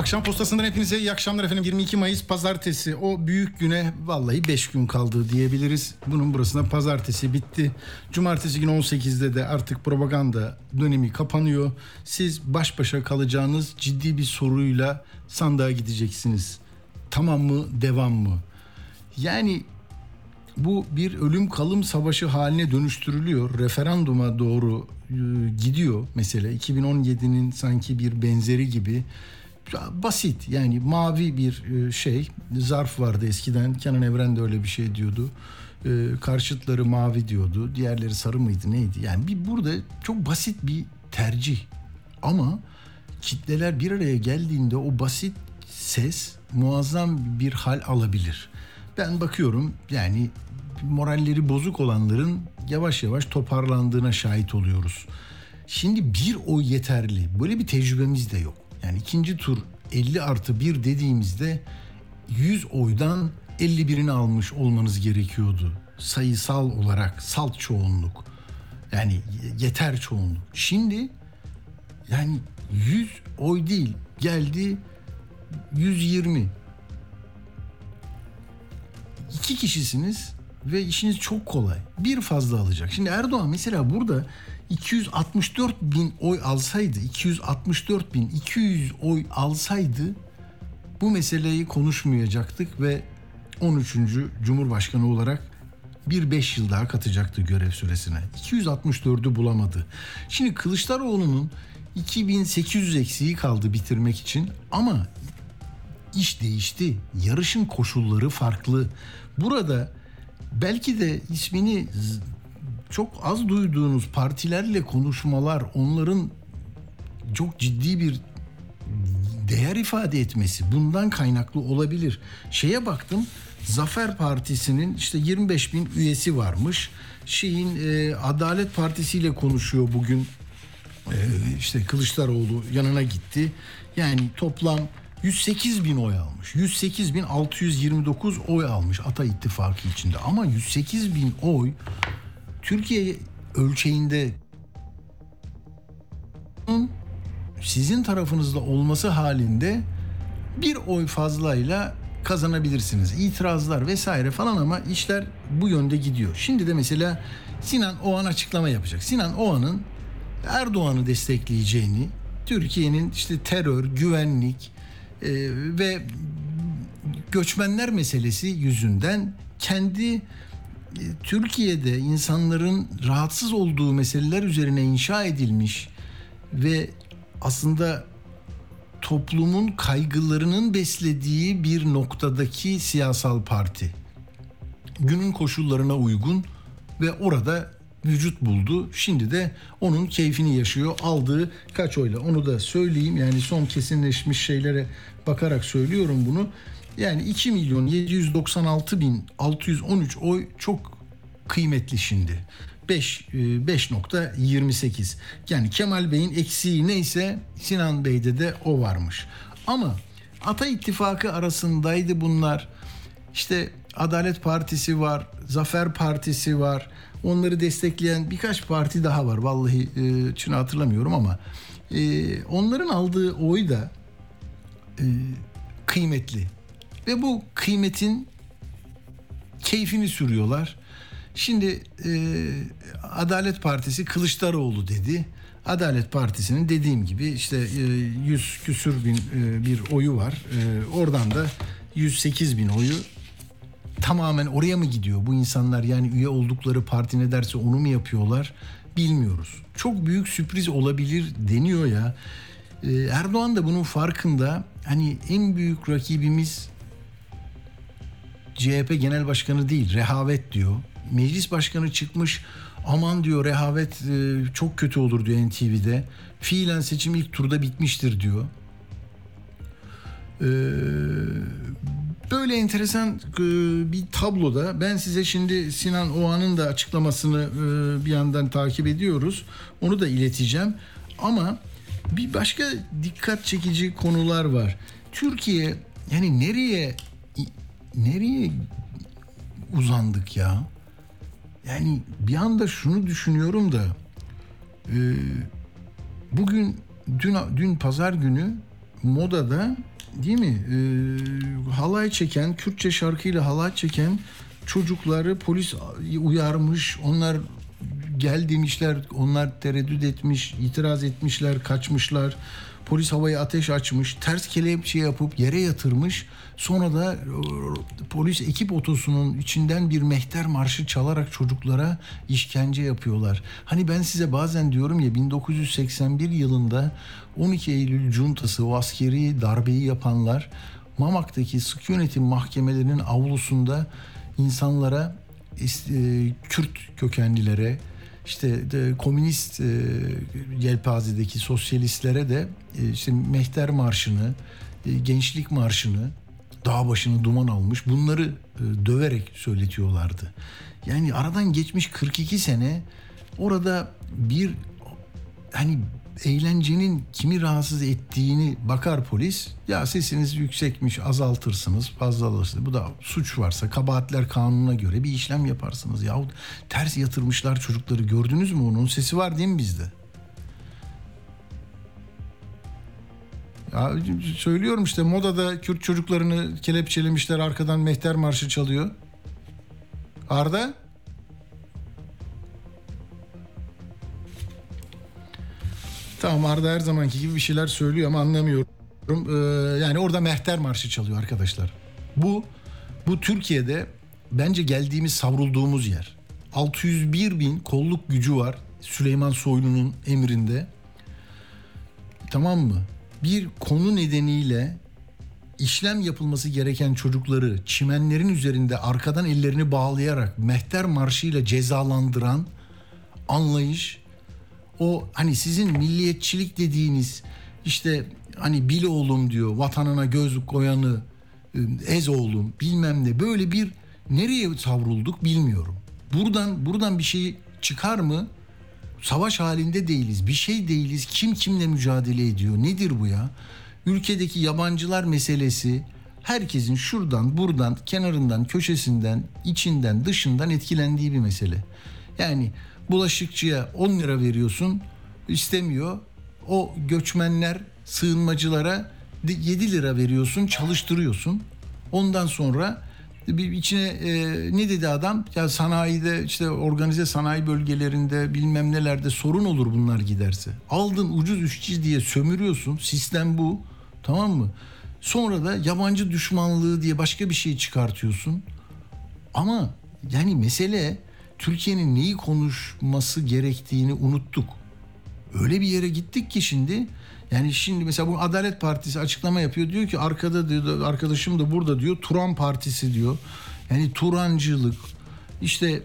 Akşam postasından hepinize iyi akşamlar efendim. 22 Mayıs pazartesi. O büyük güne vallahi 5 gün kaldı diyebiliriz. Bunun burasında pazartesi bitti. Cumartesi günü 18'de de artık propaganda dönemi kapanıyor. Siz baş başa kalacağınız ciddi bir soruyla sandığa gideceksiniz. Tamam mı, devam mı? Yani bu bir ölüm kalım savaşı haline dönüştürülüyor. Referanduma doğru e, gidiyor mesela 2017'nin sanki bir benzeri gibi basit yani mavi bir e, şey zarf vardı eskiden Kenan Evren de öyle bir şey diyordu e, karşıtları mavi diyordu diğerleri sarı mıydı neydi yani bir burada çok basit bir tercih ama kitleler bir araya geldiğinde o basit ses muazzam bir hal alabilir ben bakıyorum yani moralleri bozuk olanların yavaş yavaş toparlandığına şahit oluyoruz. Şimdi bir o yeterli. Böyle bir tecrübemiz de yok. Yani ikinci tur 50 artı 1 dediğimizde 100 oydan 51'ini almış olmanız gerekiyordu. Sayısal olarak salt çoğunluk. Yani yeter çoğunluk. Şimdi yani 100 oy değil geldi 120. İki kişisiniz ve işiniz çok kolay. Bir fazla alacak. Şimdi Erdoğan mesela burada 264 bin oy alsaydı, 264 bin 200 oy alsaydı bu meseleyi konuşmayacaktık ve 13. Cumhurbaşkanı olarak bir beş yıl daha katacaktı görev süresine. 264'ü bulamadı. Şimdi Kılıçdaroğlu'nun 2800 eksiği kaldı bitirmek için ama iş değişti. Yarışın koşulları farklı. Burada belki de ismini çok az duyduğunuz partilerle konuşmalar onların çok ciddi bir değer ifade etmesi bundan kaynaklı olabilir. Şeye baktım Zafer Partisi'nin işte 25 bin üyesi varmış. Şeyin e, Adalet Partisi ile konuşuyor bugün. E, işte Kılıçdaroğlu yanına gitti. Yani toplam 108 bin oy almış. 108 bin 629 oy almış Ata İttifakı içinde. Ama 108 bin oy Türkiye ölçeğinde sizin tarafınızda olması halinde bir oy fazlayla kazanabilirsiniz. İtirazlar vesaire falan ama işler bu yönde gidiyor. Şimdi de mesela Sinan Oğan açıklama yapacak. Sinan Oğan'ın Erdoğan'ı destekleyeceğini, Türkiye'nin işte terör, güvenlik e, ve göçmenler meselesi yüzünden kendi Türkiye'de insanların rahatsız olduğu meseleler üzerine inşa edilmiş ve aslında toplumun kaygılarının beslediği bir noktadaki siyasal parti. Günün koşullarına uygun ve orada vücut buldu. Şimdi de onun keyfini yaşıyor. Aldığı kaç oyla onu da söyleyeyim. Yani son kesinleşmiş şeylere bakarak söylüyorum bunu. Yani 2 milyon 796 bin 613 oy çok kıymetli şimdi. 5 5.28. E, yani Kemal Bey'in eksiği neyse Sinan Bey'de de o varmış. Ama Ata İttifakı arasındaydı bunlar. İşte Adalet Partisi var, Zafer Partisi var. Onları destekleyen birkaç parti daha var. Vallahi e, şunu hatırlamıyorum ama e, onların aldığı oy da e, kıymetli. Ve bu kıymetin keyfini sürüyorlar. Şimdi e, Adalet Partisi Kılıçdaroğlu dedi. Adalet Partisi'nin dediğim gibi işte e, 100 küsür bin e, bir oyu var. E, oradan da 108 bin oyu tamamen oraya mı gidiyor bu insanlar yani üye oldukları parti ne derse onu mu yapıyorlar bilmiyoruz. Çok büyük sürpriz olabilir deniyor ya. Ee, Erdoğan da bunun farkında. Hani en büyük rakibimiz CHP Genel Başkanı değil, rehavet diyor. Meclis Başkanı çıkmış aman diyor rehavet e, çok kötü olur diyor NTV'de. Fiilen seçim ilk turda bitmiştir diyor. Ee, böyle enteresan e, bir tabloda ben size şimdi Sinan Oğan'ın da açıklamasını e, bir yandan takip ediyoruz. Onu da ileteceğim. Ama bir başka dikkat çekici konular var. Türkiye yani nereye nereye uzandık ya? Yani bir anda şunu düşünüyorum da e, bugün dün dün pazar günü modada değil mi e, halay çeken Kürtçe şarkıyla halay çeken çocukları polis uyarmış onlar gel demişler onlar tereddüt etmiş itiraz etmişler kaçmışlar polis havaya ateş açmış ters kelepçe yapıp yere yatırmış sonra da e, polis ekip otosunun içinden bir mehter marşı çalarak çocuklara işkence yapıyorlar. Hani ben size bazen diyorum ya 1981 yılında 12 Eylül cuntası o askeri darbeyi yapanlar Mamak'taki sık yönetim mahkemelerinin avlusunda insanlara e, Kürt kökenlilere işte de, komünist e, yelpazedeki sosyalistlere de e, işte Mehter Marşı'nı, e, Gençlik Marşı'nı, dağ başını duman almış bunları e, döverek söyletiyorlardı. Yani aradan geçmiş 42 sene orada bir hani eğlencenin kimi rahatsız ettiğini bakar polis. Ya sesiniz yüksekmiş azaltırsınız fazlalırsınız. Bu da suç varsa kabahatler kanununa göre bir işlem yaparsınız. Yahut ters yatırmışlar çocukları gördünüz mü onun sesi var değil mi bizde? Ya, söylüyorum işte modada Kürt çocuklarını kelepçelemişler arkadan mehter marşı çalıyor. Arda? Tamam Arda her zamanki gibi bir şeyler söylüyor ama anlamıyorum. Ee, yani orada mehter marşı çalıyor arkadaşlar. Bu bu Türkiye'de bence geldiğimiz savrulduğumuz yer. 601 bin kolluk gücü var Süleyman Soylu'nun emrinde. Tamam mı? Bir konu nedeniyle işlem yapılması gereken çocukları çimenlerin üzerinde arkadan ellerini bağlayarak mehter marşıyla cezalandıran anlayış o hani sizin milliyetçilik dediğiniz işte hani bil oğlum diyor vatanına göz koyanı ıı, ez oğlum bilmem ne böyle bir nereye savrulduk bilmiyorum. Buradan buradan bir şey çıkar mı? Savaş halinde değiliz. Bir şey değiliz. Kim kimle mücadele ediyor? Nedir bu ya? Ülkedeki yabancılar meselesi herkesin şuradan, buradan, kenarından, köşesinden, içinden, dışından etkilendiği bir mesele. Yani bulaşıkçıya 10 lira veriyorsun, istemiyor. O göçmenler, sığınmacılara 7 lira veriyorsun, çalıştırıyorsun. Ondan sonra bir içine e, ne dedi adam? Ya sanayide işte organize sanayi bölgelerinde bilmem nelerde sorun olur bunlar giderse. Aldın ucuz işçi diye sömürüyorsun. Sistem bu. Tamam mı? Sonra da yabancı düşmanlığı diye başka bir şey çıkartıyorsun. Ama yani mesele Türkiye'nin neyi konuşması gerektiğini unuttuk. Öyle bir yere gittik ki şimdi yani şimdi mesela bu Adalet Partisi açıklama yapıyor. Diyor ki arkada diyor arkadaşım da burada diyor Turan Partisi diyor. Yani Turancılık işte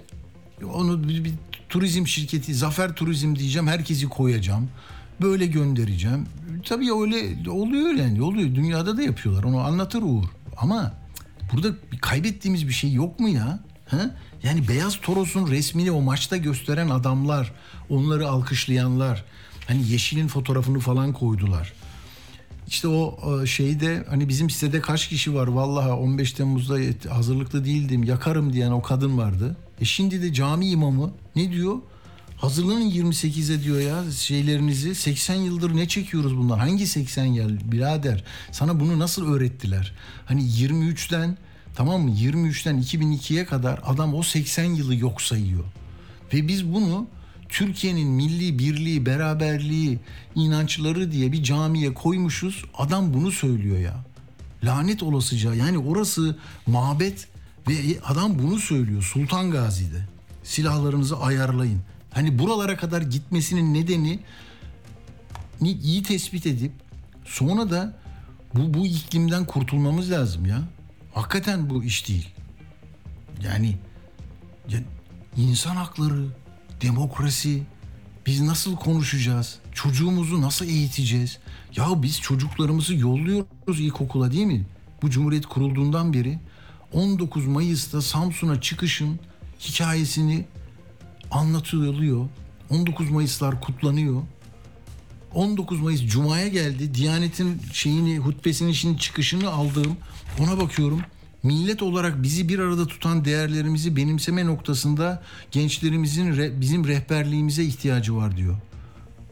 onu bir, bir turizm şirketi Zafer Turizm diyeceğim herkesi koyacağım. Böyle göndereceğim. Tabii öyle oluyor yani oluyor. Dünyada da yapıyorlar onu anlatır Uğur. Ama burada kaybettiğimiz bir şey yok mu ya? Ha? Yani Beyaz Toros'un resmini o maçta gösteren adamlar, onları alkışlayanlar, hani Yeşil'in fotoğrafını falan koydular. İşte o e, şeyde hani bizim sitede kaç kişi var vallahi 15 Temmuz'da hazırlıklı değildim yakarım diyen o kadın vardı. E şimdi de cami imamı ne diyor? Hazırlanın 28'e diyor ya şeylerinizi 80 yıldır ne çekiyoruz bundan? Hangi 80 yıl birader? Sana bunu nasıl öğrettiler? Hani 23'ten Tamam mı? 23'ten 2002'ye kadar adam o 80 yılı yok sayıyor. Ve biz bunu Türkiye'nin milli birliği, beraberliği, inançları diye bir camiye koymuşuz. Adam bunu söylüyor ya. Lanet olasıca yani orası mabet ve adam bunu söylüyor Sultan Gazi'de. Silahlarınızı ayarlayın. Hani buralara kadar gitmesinin nedeni iyi tespit edip sonra da bu, bu iklimden kurtulmamız lazım ya. Hakikaten bu iş değil. Yani ya, insan hakları, demokrasi, Biz nasıl konuşacağız? Çocuğumuzu nasıl eğiteceğiz? Ya biz çocuklarımızı yolluyoruz ilkokula değil mi? Bu cumhuriyet kurulduğundan beri 19 Mayıs'ta Samsun'a çıkışın hikayesini anlatılıyor. 19 Mayıslar kutlanıyor. 19 Mayıs Cuma'ya geldi. Diyanet'in şeyini, hutbesinin şimdi çıkışını aldığım ona bakıyorum. Millet olarak bizi bir arada tutan değerlerimizi benimseme noktasında gençlerimizin re- bizim rehberliğimize ihtiyacı var diyor.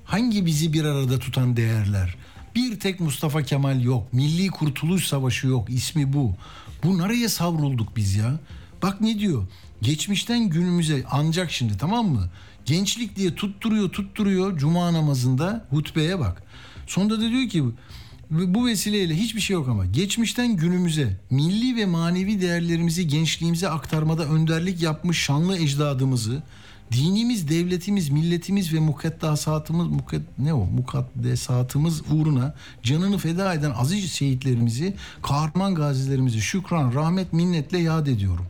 Hangi bizi bir arada tutan değerler? Bir tek Mustafa Kemal yok. Milli Kurtuluş Savaşı yok. İsmi bu. Bu nereye savrulduk biz ya? Bak ne diyor? Geçmişten günümüze ancak şimdi tamam mı? Gençlik diye tutturuyor tutturuyor cuma namazında hutbeye bak. Sonunda da diyor ki bu vesileyle hiçbir şey yok ama geçmişten günümüze milli ve manevi değerlerimizi gençliğimize aktarmada önderlik yapmış şanlı ecdadımızı dinimiz, devletimiz, milletimiz ve mukaddesatımız mukad, ne o mukaddesatımız uğruna canını feda eden aziz şehitlerimizi, kahraman gazilerimizi şükran, rahmet, minnetle yad ediyorum.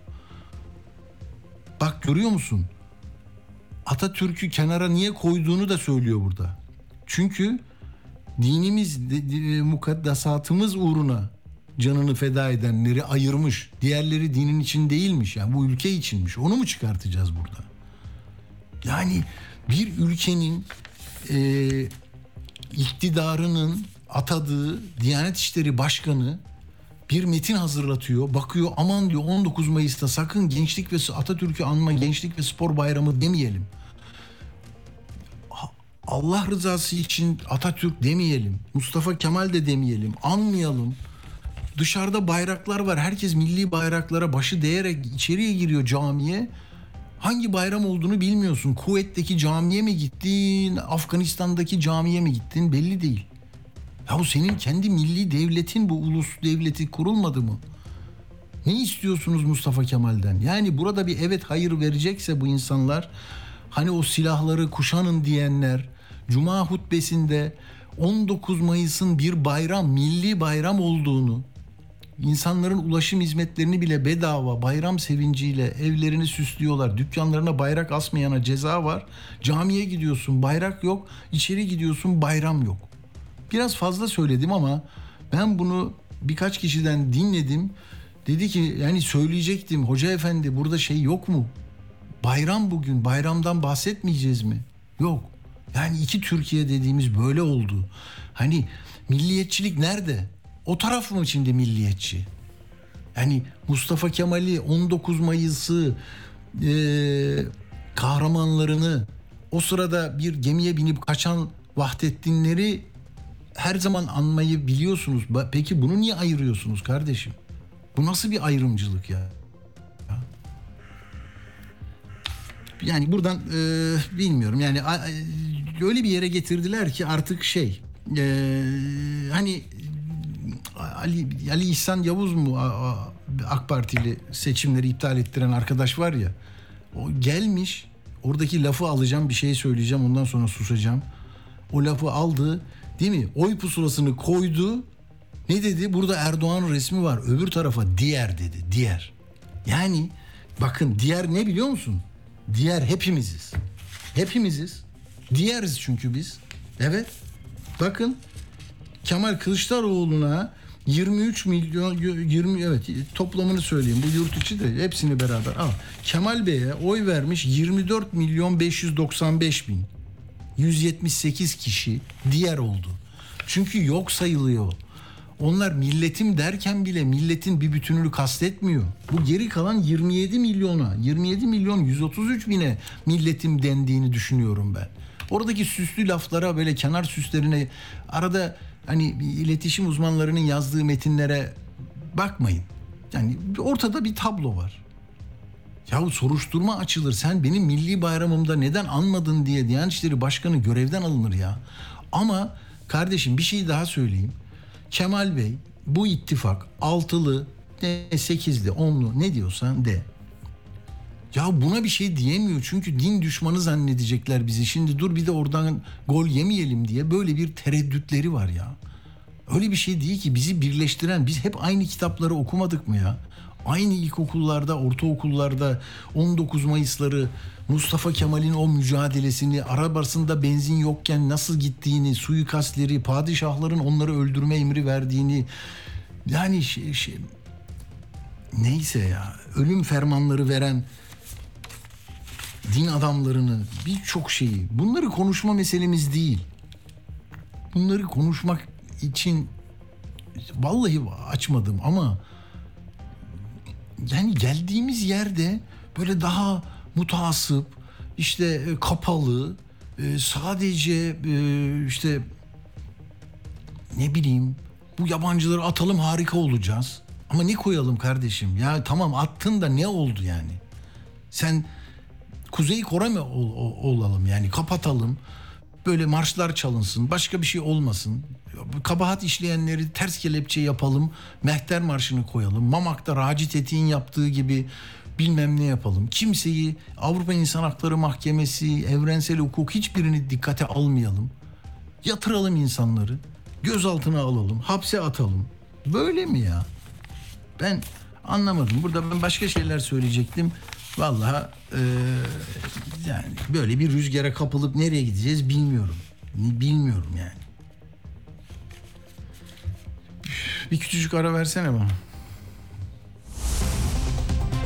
Bak görüyor musun? Atatürk'ü kenara niye koyduğunu da söylüyor burada. Çünkü dinimiz, de, de, mukaddesatımız uğruna canını feda edenleri ayırmış. Diğerleri dinin için değilmiş. Yani bu ülke içinmiş. Onu mu çıkartacağız burada? Yani bir ülkenin e, iktidarının atadığı Diyanet İşleri Başkanı bir metin hazırlatıyor. Bakıyor aman diyor 19 Mayıs'ta sakın gençlik ve Atatürk'ü anma gençlik ve spor bayramı demeyelim. Allah rızası için Atatürk demeyelim. Mustafa Kemal de demeyelim. Anmayalım. Dışarıda bayraklar var. Herkes milli bayraklara başı değerek içeriye giriyor camiye. Hangi bayram olduğunu bilmiyorsun. Kuvvet'teki camiye mi gittin, Afganistan'daki camiye mi gittin belli değil. Ya bu senin kendi milli devletin bu ulus devleti kurulmadı mı? Ne istiyorsunuz Mustafa Kemal'den? Yani burada bir evet hayır verecekse bu insanlar hani o silahları kuşanın diyenler Cuma hutbesinde 19 Mayıs'ın bir bayram, milli bayram olduğunu İnsanların ulaşım hizmetlerini bile bedava bayram sevinciyle evlerini süslüyorlar. Dükkanlarına bayrak asmayana ceza var. Camiye gidiyorsun bayrak yok. içeri gidiyorsun bayram yok. Biraz fazla söyledim ama ben bunu birkaç kişiden dinledim. Dedi ki yani söyleyecektim hoca efendi burada şey yok mu? Bayram bugün bayramdan bahsetmeyeceğiz mi? Yok. Yani iki Türkiye dediğimiz böyle oldu. Hani milliyetçilik nerede? O taraf mı şimdi milliyetçi? Yani Mustafa Kemal'i 19 Mayıs'ı e, kahramanlarını o sırada bir gemiye binip kaçan Vahdettinleri her zaman anmayı biliyorsunuz. Peki bunu niye ayırıyorsunuz kardeşim? Bu nasıl bir ayrımcılık ya? Yani buradan e, bilmiyorum yani öyle bir yere getirdiler ki artık şey e, hani Ali, Ali İhsan Yavuz mu AK Partili seçimleri iptal ettiren arkadaş var ya o gelmiş oradaki lafı alacağım bir şey söyleyeceğim ondan sonra susacağım. O lafı aldı değil mi? Oy pusulasını koydu. Ne dedi? Burada Erdoğan resmi var. Öbür tarafa diğer dedi. Diğer. Yani bakın diğer ne biliyor musun? Diğer hepimiziz. Hepimiziz. Diğeriz çünkü biz. Evet. Bakın Kemal Kılıçdaroğlu'na 23 milyon 20 evet toplamını söyleyeyim bu yurt içi de hepsini beraber al. Kemal Bey'e oy vermiş 24 milyon 595 bin. 178 kişi diğer oldu. Çünkü yok sayılıyor. Onlar milletim derken bile milletin bir bütününü kastetmiyor. Bu geri kalan 27 milyona, 27 milyon 133 bine milletim dendiğini düşünüyorum ben. Oradaki süslü laflara böyle kenar süslerine arada hani iletişim uzmanlarının yazdığı metinlere bakmayın. Yani ortada bir tablo var. Yahu soruşturma açılır. Sen benim milli bayramımda neden anmadın diye Diyanet İşleri Başkanı görevden alınır ya. Ama kardeşim bir şey daha söyleyeyim. Kemal Bey bu ittifak altılı, sekizli, onlu ne diyorsan de. Ya buna bir şey diyemiyor çünkü din düşmanı zannedecekler bizi. Şimdi dur bir de oradan gol yemeyelim diye böyle bir tereddütleri var ya. Öyle bir şey değil ki bizi birleştiren biz hep aynı kitapları okumadık mı ya? Aynı ilkokullarda, ortaokullarda 19 Mayıs'ları Mustafa Kemal'in o mücadelesini, arabasında benzin yokken nasıl gittiğini, suikastleri, padişahların onları öldürme emri verdiğini yani şey, şey neyse ya ölüm fermanları veren din adamlarını birçok şeyi bunları konuşma meselemiz değil. Bunları konuşmak için vallahi açmadım ama yani geldiğimiz yerde böyle daha mutasip işte e, kapalı e, sadece e, işte ne bileyim bu yabancıları atalım harika olacağız. Ama ne koyalım kardeşim? Ya tamam attın da ne oldu yani? Sen Kuzey Kore mi ol- ol- olalım yani kapatalım. Böyle marşlar çalınsın. Başka bir şey olmasın. Kabahat işleyenleri ters kelepçe yapalım. Mehter Marşı'nı koyalım. Mamak'ta Raci Tetik'in yaptığı gibi bilmem ne yapalım. Kimseyi Avrupa İnsan Hakları Mahkemesi, evrensel hukuk hiçbirini dikkate almayalım. Yatıralım insanları. Gözaltına alalım. Hapse atalım. Böyle mi ya? Ben anlamadım. Burada ben başka şeyler söyleyecektim. Vallahi eee, yani böyle bir rüzgara kapılıp nereye gideceğiz bilmiyorum. Bilmiyorum yani. Bir küçücük ara versene bana.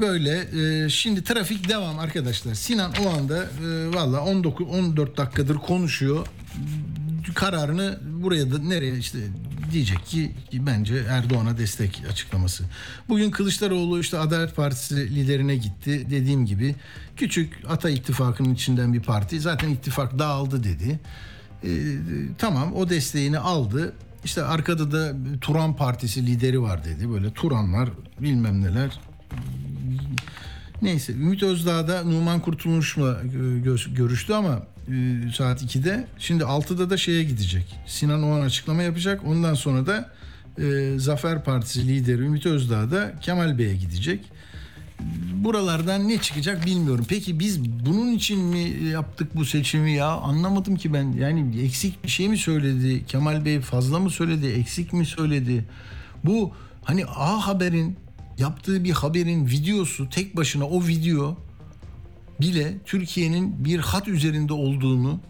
böyle e, şimdi trafik devam arkadaşlar. Sinan o anda e, valla 19 14 dakikadır konuşuyor. Kararını buraya da nereye işte diyecek ki, ki bence Erdoğan'a destek açıklaması. Bugün Kılıçdaroğlu işte Adalet Partisi liderine gitti. Dediğim gibi küçük Ata İttifakı'nın içinden bir parti. Zaten ittifak dağıldı dedi. E, tamam o desteğini aldı. İşte arkada da Turan Partisi lideri var dedi. Böyle Turanlar bilmem neler. Neyse Ümit Özdağ da Numan Kurtulmuş'la e, gö- görüştü ama e, saat 2'de. Şimdi 6'da da şeye gidecek. Sinan Oğan açıklama yapacak. Ondan sonra da e, Zafer Partisi lideri Ümit Özdağ da Kemal Bey'e gidecek. Buralardan ne çıkacak bilmiyorum. Peki biz bunun için mi yaptık bu seçimi ya? Anlamadım ki ben. Yani eksik bir şey mi söyledi? Kemal Bey fazla mı söyledi? Eksik mi söyledi? Bu hani A Haber'in yaptığı bir haberin videosu tek başına o video bile Türkiye'nin bir hat üzerinde olduğunu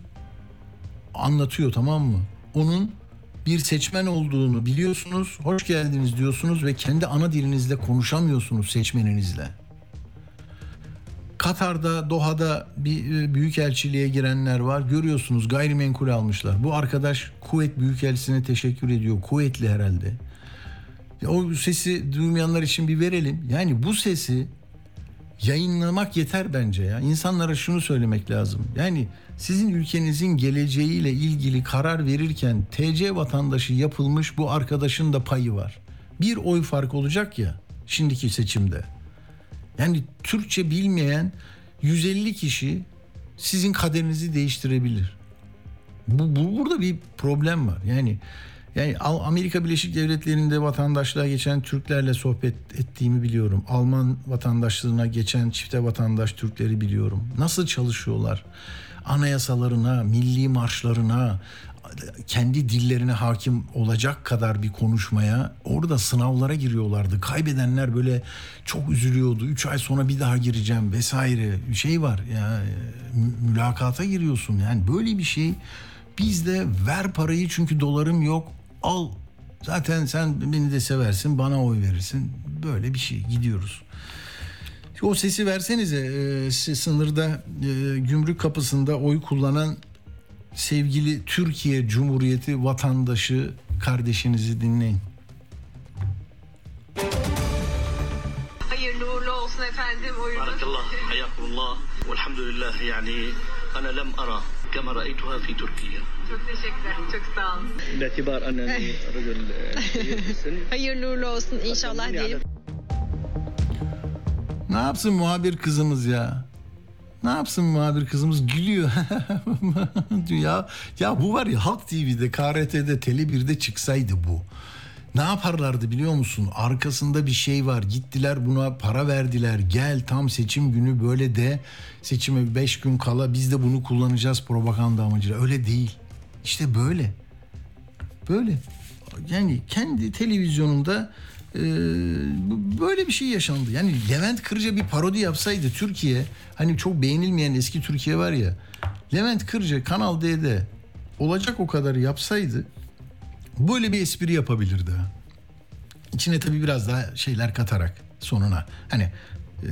anlatıyor tamam mı? Onun bir seçmen olduğunu biliyorsunuz, hoş geldiniz diyorsunuz ve kendi ana dilinizle konuşamıyorsunuz seçmeninizle. Katar'da, Doha'da bir e, büyükelçiliğe girenler var. Görüyorsunuz gayrimenkul almışlar. Bu arkadaş Kuveyt Büyükelçisi'ne teşekkür ediyor. Kuveytli herhalde. Ya O sesi duymayanlar için bir verelim. Yani bu sesi yayınlamak yeter bence ya. İnsanlara şunu söylemek lazım. Yani sizin ülkenizin geleceğiyle ilgili karar verirken TC vatandaşı yapılmış bu arkadaşın da payı var. Bir oy fark olacak ya şimdiki seçimde. Yani Türkçe bilmeyen 150 kişi sizin kaderinizi değiştirebilir. Bu, bu burada bir problem var. Yani yani Amerika Birleşik Devletleri'nde vatandaşlığa geçen Türklerle sohbet ettiğimi biliyorum. Alman vatandaşlığına geçen çifte vatandaş Türkleri biliyorum. Nasıl çalışıyorlar? Anayasalarına, milli marşlarına, kendi dillerine hakim olacak kadar bir konuşmaya orada sınavlara giriyorlardı. Kaybedenler böyle çok üzülüyordu. Üç ay sonra bir daha gireceğim vesaire. Bir şey var ya mü- mülakata giriyorsun. Yani böyle bir şey bizde ver parayı çünkü dolarım yok al. Zaten sen beni de seversin, bana oy verirsin. Böyle bir şey gidiyoruz. O sesi versenize e, sınırda e, gümrük kapısında oy kullanan sevgili Türkiye Cumhuriyeti vatandaşı kardeşinizi dinleyin. Hayırlı uğurlu olsun efendim oyunuz. Barakallah, hayakullah, velhamdülillah yani ana lem ara كما رأيتها في تركيا Çok teşekkürler. Çok sağ olun. باعتبار أنني رجل كبير في السن Hayırlı uğurlu olsun inşallah أتمنى diyelim. على Ne yapsın muhabir kızımız ya? Ne yapsın muhabir kızımız gülüyor. ya ya bu var ya Halk TV'de, KRT'de, Tele1'de çıksaydı bu. Ne yaparlardı biliyor musun? Arkasında bir şey var. Gittiler buna para verdiler. Gel tam seçim günü böyle de seçime 5 gün kala biz de bunu kullanacağız propaganda amacıyla. Öyle değil. İşte böyle. Böyle. Yani kendi televizyonunda e, böyle bir şey yaşandı. Yani Levent Kırca bir parodi yapsaydı Türkiye hani çok beğenilmeyen eski Türkiye var ya Levent Kırca Kanal D'de olacak o kadar yapsaydı böyle bir espri yapabilirdi. İçine tabii biraz daha şeyler katarak sonuna hani e,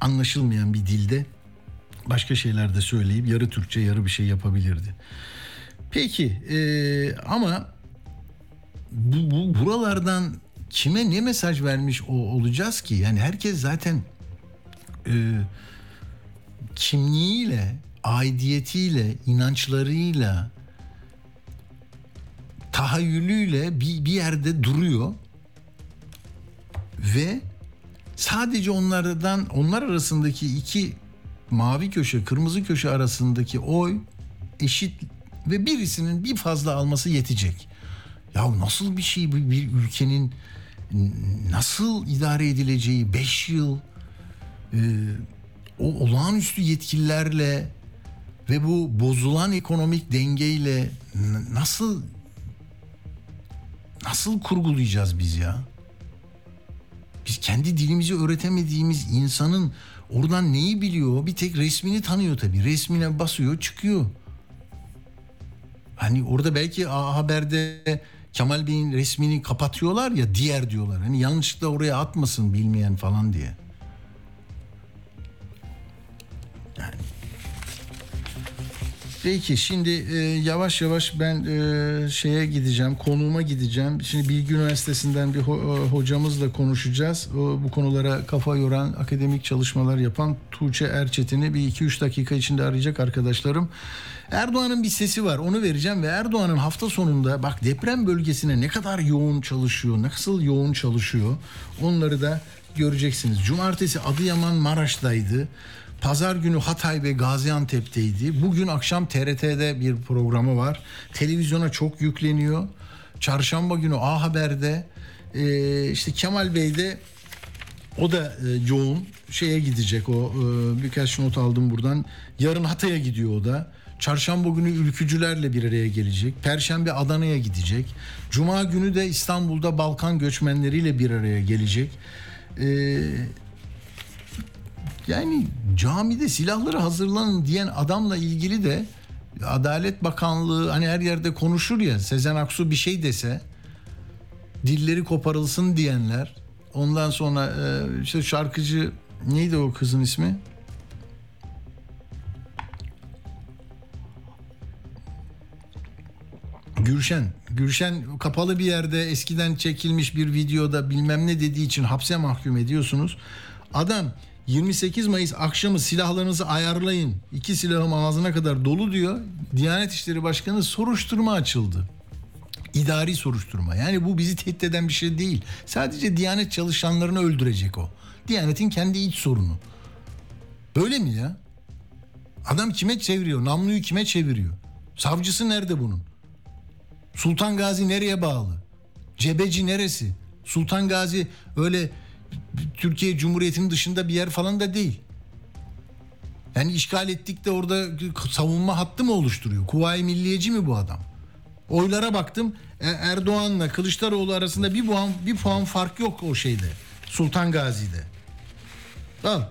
anlaşılmayan bir dilde başka şeyler de söyleyip yarı Türkçe yarı bir şey yapabilirdi. Peki e, ama bu, bu buralardan kime ne mesaj vermiş o, olacağız ki? Yani herkes zaten e, kimliğiyle, aidiyetiyle, inançlarıyla, tahayyülüyle bir, bir yerde duruyor ve sadece onlardan onlar arasındaki iki mavi köşe, kırmızı köşe arasındaki oy eşit ve birisinin bir fazla alması yetecek. Ya nasıl bir şey bu bir ülkenin nasıl idare edileceği 5 yıl e, o olağanüstü yetkilerle ve bu bozulan ekonomik dengeyle nasıl nasıl kurgulayacağız biz ya? Biz kendi dilimizi öğretemediğimiz insanın oradan neyi biliyor? Bir tek resmini tanıyor tabii. Resmine basıyor, çıkıyor. Hani orada belki A Haber'de Kemal Bey'in resmini kapatıyorlar ya diğer diyorlar. Hani yanlışlıkla oraya atmasın bilmeyen falan diye. Peki şimdi e, yavaş yavaş ben e, şeye gideceğim, konuğuma gideceğim. Şimdi Bilgi Üniversitesi'nden bir ho- e, hocamızla konuşacağız. O, bu konulara kafa yoran, akademik çalışmalar yapan Tuğçe Erçetin'i bir 2-3 dakika içinde arayacak arkadaşlarım. Erdoğan'ın bir sesi var onu vereceğim ve Erdoğan'ın hafta sonunda bak deprem bölgesine ne kadar yoğun çalışıyor, nasıl yoğun çalışıyor onları da göreceksiniz. Cumartesi Adıyaman Maraş'taydı. Pazar günü Hatay ve Gaziantep'teydi. Bugün akşam TRT'de bir programı var. Televizyona çok yükleniyor. Çarşamba günü A Haber'de ee, işte Kemal Bey de o da e, yoğun şeye gidecek o e, birkaç not aldım buradan. Yarın Hatay'a gidiyor o da. Çarşamba günü ülkücülerle bir araya gelecek. Perşembe Adana'ya gidecek. Cuma günü de İstanbul'da Balkan göçmenleriyle bir araya gelecek. Ee, yani camide silahları hazırlanın diyen adamla ilgili de Adalet Bakanlığı hani her yerde konuşur ya Sezen Aksu bir şey dese dilleri koparılsın diyenler ondan sonra e, işte şarkıcı neydi o kızın ismi? Gülşen. Gülşen kapalı bir yerde eskiden çekilmiş bir videoda bilmem ne dediği için hapse mahkum ediyorsunuz. Adam 28 Mayıs akşamı silahlarınızı ayarlayın. İki silahım ağzına kadar dolu diyor. Diyanet İşleri Başkanı soruşturma açıldı. İdari soruşturma. Yani bu bizi tehdit eden bir şey değil. Sadece Diyanet çalışanlarını öldürecek o. Diyanet'in kendi iç sorunu. Böyle mi ya? Adam kime çeviriyor? Namluyu kime çeviriyor? Savcısı nerede bunun? Sultan Gazi nereye bağlı? Cebeci neresi? Sultan Gazi öyle Türkiye Cumhuriyeti'nin dışında bir yer falan da değil. Yani işgal ettik de orada savunma hattı mı oluşturuyor? Kuvayi Milliyeci mi bu adam? Oylara baktım. E- Erdoğan'la Kılıçdaroğlu arasında bir puan bir puan fark yok o şeyde. Sultan Gazi'de. Al.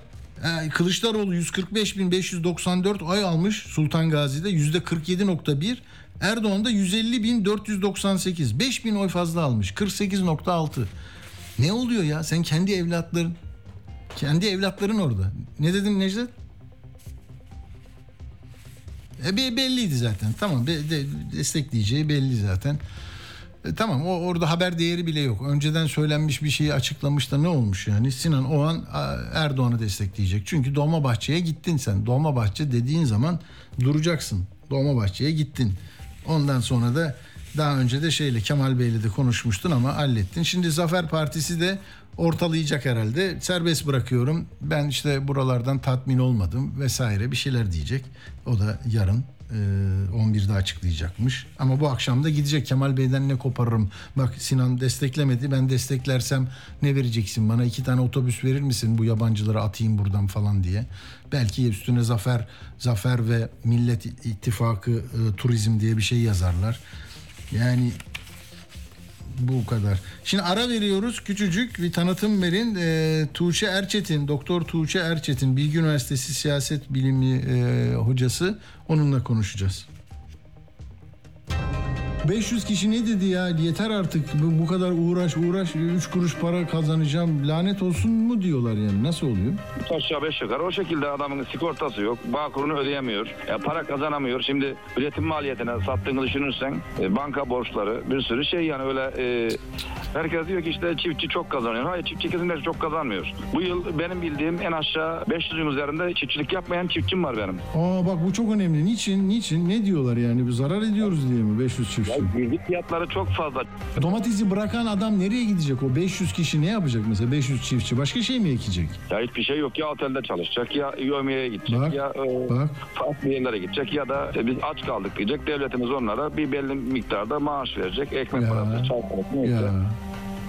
E, Kılıçdaroğlu 145.594 oy almış Sultan Gazi'de yüzde 47.1. Erdoğan da 150.498. 5000 oy fazla almış. 48.6. Ne oluyor ya? Sen kendi evlatların kendi evlatların orada. Ne dedin Necdet? E be- belliydi zaten. Tamam be- de- destekleyeceği belli zaten. E, tamam o orada haber değeri bile yok. Önceden söylenmiş bir şeyi açıklamış da ne olmuş yani? Sinan o an a, Erdoğan'ı destekleyecek. Çünkü Dolmabahçe'ye gittin sen. Dolmabahçe dediğin zaman duracaksın. Dolmabahçe'ye gittin. Ondan sonra da Daha önce de şeyle Kemal Bey'le de konuşmuştun ama hallettin. Şimdi Zafer Partisi de ortalayacak herhalde. Serbest bırakıyorum. Ben işte buralardan tatmin olmadım vesaire bir şeyler diyecek. O da yarın e, 11'de açıklayacakmış. Ama bu akşam da gidecek Kemal Bey'den ne koparırım. Bak Sinan desteklemedi. Ben desteklersem ne vereceksin bana? iki tane otobüs verir misin bu yabancıları atayım buradan falan diye. Belki üstüne Zafer Zafer ve Millet İttifakı e, Turizm diye bir şey yazarlar. Yani bu kadar. Şimdi ara veriyoruz. Küçücük bir tanıtım verin. E, Tuğçe Erçetin, Doktor Tuğçe Erçetin, Bilgi Üniversitesi Siyaset Bilimi e, hocası. Onunla konuşacağız. 500 kişi ne dedi ya? Yeter artık. Bu, bu kadar uğraş uğraş 3 kuruş para kazanacağım. Lanet olsun mu diyorlar yani. Nasıl oluyor? Aşağı beş yukarı o şekilde adamın sigortası yok. Bağkurunu ödeyemiyor. Ya para kazanamıyor. Şimdi üretim maliyetine sattığını düşünürsen e, banka borçları bir sürü şey yani öyle e, herkes diyor ki işte çiftçi çok kazanıyor. Hayır çiftçi kesinlikle çok kazanmıyor. Bu yıl benim bildiğim en aşağı 500'ün üzerinde çiftçilik yapmayan çiftçim var benim. Aa bak bu çok önemli. Niçin? Niçin? Ne diyorlar yani? Zarar ediyoruz diye mi 500 çiftçi? Girdik fiyatları çok fazla. Domatesi bırakan adam nereye gidecek? O 500 kişi ne yapacak mesela 500 çiftçi? Başka şey mi ekecek? Ya hiçbir şey yok. Ya otelde çalışacak ya yemeğe gidecek Bak, ya e, bak. farklı yerlere gidecek ya da e, biz aç kaldık diyecek. Devletimiz onlara bir belli miktarda maaş verecek. Ekmek Ya, parası, çay parası. Ya.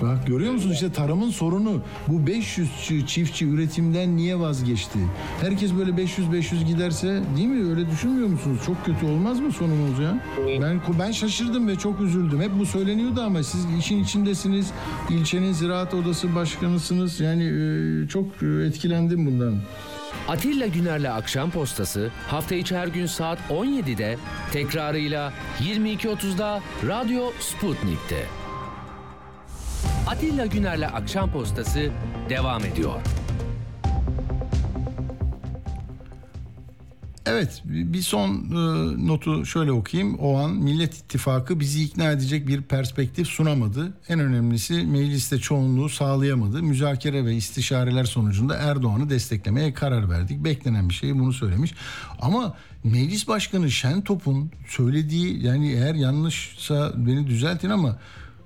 Bak görüyor musun işte tarımın sorunu. Bu 500 çi- çiftçi üretimden niye vazgeçti? Herkes böyle 500-500 giderse değil mi? Öyle düşünmüyor musunuz? Çok kötü olmaz mı sonumuz ya? Ben ben şaşırdım ve çok üzüldüm. Hep bu söyleniyordu ama siz işin içindesiniz. İlçenin ziraat odası başkanısınız. Yani e, çok e, etkilendim bundan. Atilla Güner'le Akşam Postası hafta içi her gün saat 17'de tekrarıyla 22.30'da Radyo Sputnik'te. Atilla Güner'le Akşam Postası devam ediyor. Evet bir son e, notu şöyle okuyayım. O an Millet İttifakı bizi ikna edecek bir perspektif sunamadı. En önemlisi mecliste çoğunluğu sağlayamadı. Müzakere ve istişareler sonucunda Erdoğan'ı desteklemeye karar verdik. Beklenen bir şey bunu söylemiş. Ama Meclis Başkanı Şentop'un söylediği yani eğer yanlışsa beni düzeltin ama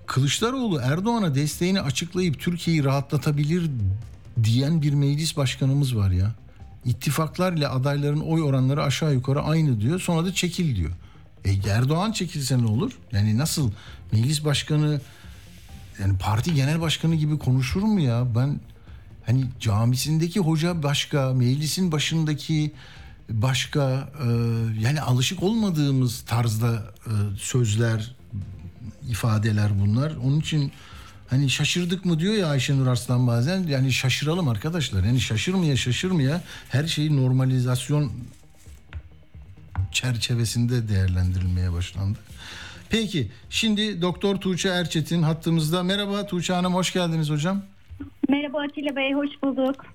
Kılıçdaroğlu Erdoğan'a desteğini açıklayıp Türkiye'yi rahatlatabilir diyen bir meclis başkanımız var ya. İttifaklar ile adayların oy oranları aşağı yukarı aynı diyor. Sonra da çekil diyor. E Erdoğan çekilse ne olur? Yani nasıl meclis başkanı yani parti genel başkanı gibi konuşur mu ya? Ben hani camisindeki hoca başka, meclisin başındaki başka e, yani alışık olmadığımız tarzda e, sözler, ifadeler bunlar. Onun için hani şaşırdık mı diyor ya Ayşenur Arslan bazen. Yani şaşıralım arkadaşlar. Yani şaşırmaya şaşırmaya her şeyi normalizasyon çerçevesinde değerlendirilmeye başlandı. Peki şimdi Doktor Tuğçe Erçetin hattımızda. Merhaba Tuğçe Hanım hoş geldiniz hocam. Merhaba Atilla Bey, hoş bulduk.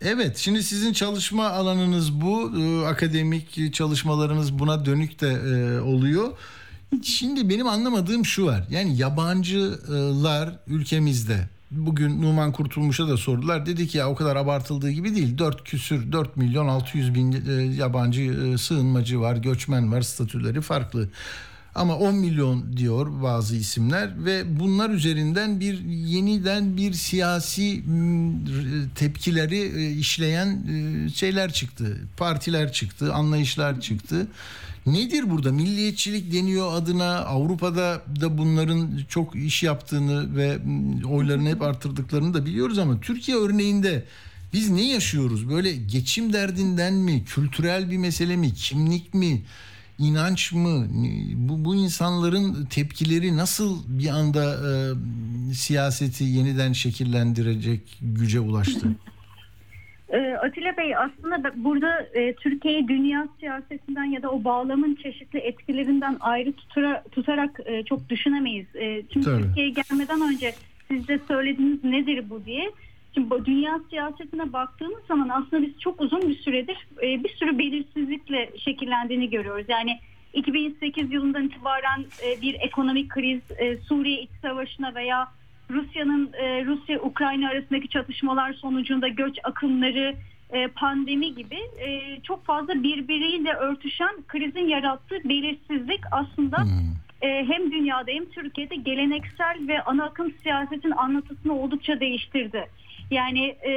Evet, şimdi sizin çalışma alanınız bu. Ee, akademik çalışmalarınız buna dönük de e, oluyor. Şimdi benim anlamadığım şu var. Yani yabancılar ülkemizde bugün Numan Kurtulmuş'a da sordular. Dedi ki ya o kadar abartıldığı gibi değil. 4 küsür 4 milyon 600 bin e, yabancı e, sığınmacı var, göçmen var, statüleri farklı. Ama 10 milyon diyor bazı isimler ve bunlar üzerinden bir yeniden bir siyasi tepkileri e, işleyen şeyler çıktı. Partiler çıktı, anlayışlar çıktı. Nedir burada? Milliyetçilik deniyor adına. Avrupa'da da bunların çok iş yaptığını ve m, oylarını hep artırdıklarını da biliyoruz ama Türkiye örneğinde biz ne yaşıyoruz? Böyle geçim derdinden mi? Kültürel bir mesele mi? Kimlik mi? inanç mı? Bu, bu insanların tepkileri nasıl bir anda e, siyaseti yeniden şekillendirecek güce ulaştı? Ee, Atilla Bey aslında burada e, Türkiye'yi dünya siyasetinden ya da o bağlamın çeşitli etkilerinden ayrı tutura, tutarak e, çok düşünemeyiz. E, şimdi Tabii. Türkiye'ye gelmeden önce siz de söylediğiniz nedir bu diye. Şimdi dünya siyasetine baktığımız zaman aslında biz çok uzun bir süredir bir sürü belirsizlikle şekillendiğini görüyoruz. Yani 2008 yılından itibaren bir ekonomik kriz, Suriye iç savaşına veya Rusya'nın e, Rusya-Ukrayna arasındaki çatışmalar sonucunda göç akımları, e, pandemi gibi e, çok fazla birbiriyle örtüşen krizin yarattığı belirsizlik aslında Hmm. e, hem dünyada hem Türkiye'de geleneksel ve ana akım siyasetin anlatısını oldukça değiştirdi. Yani e,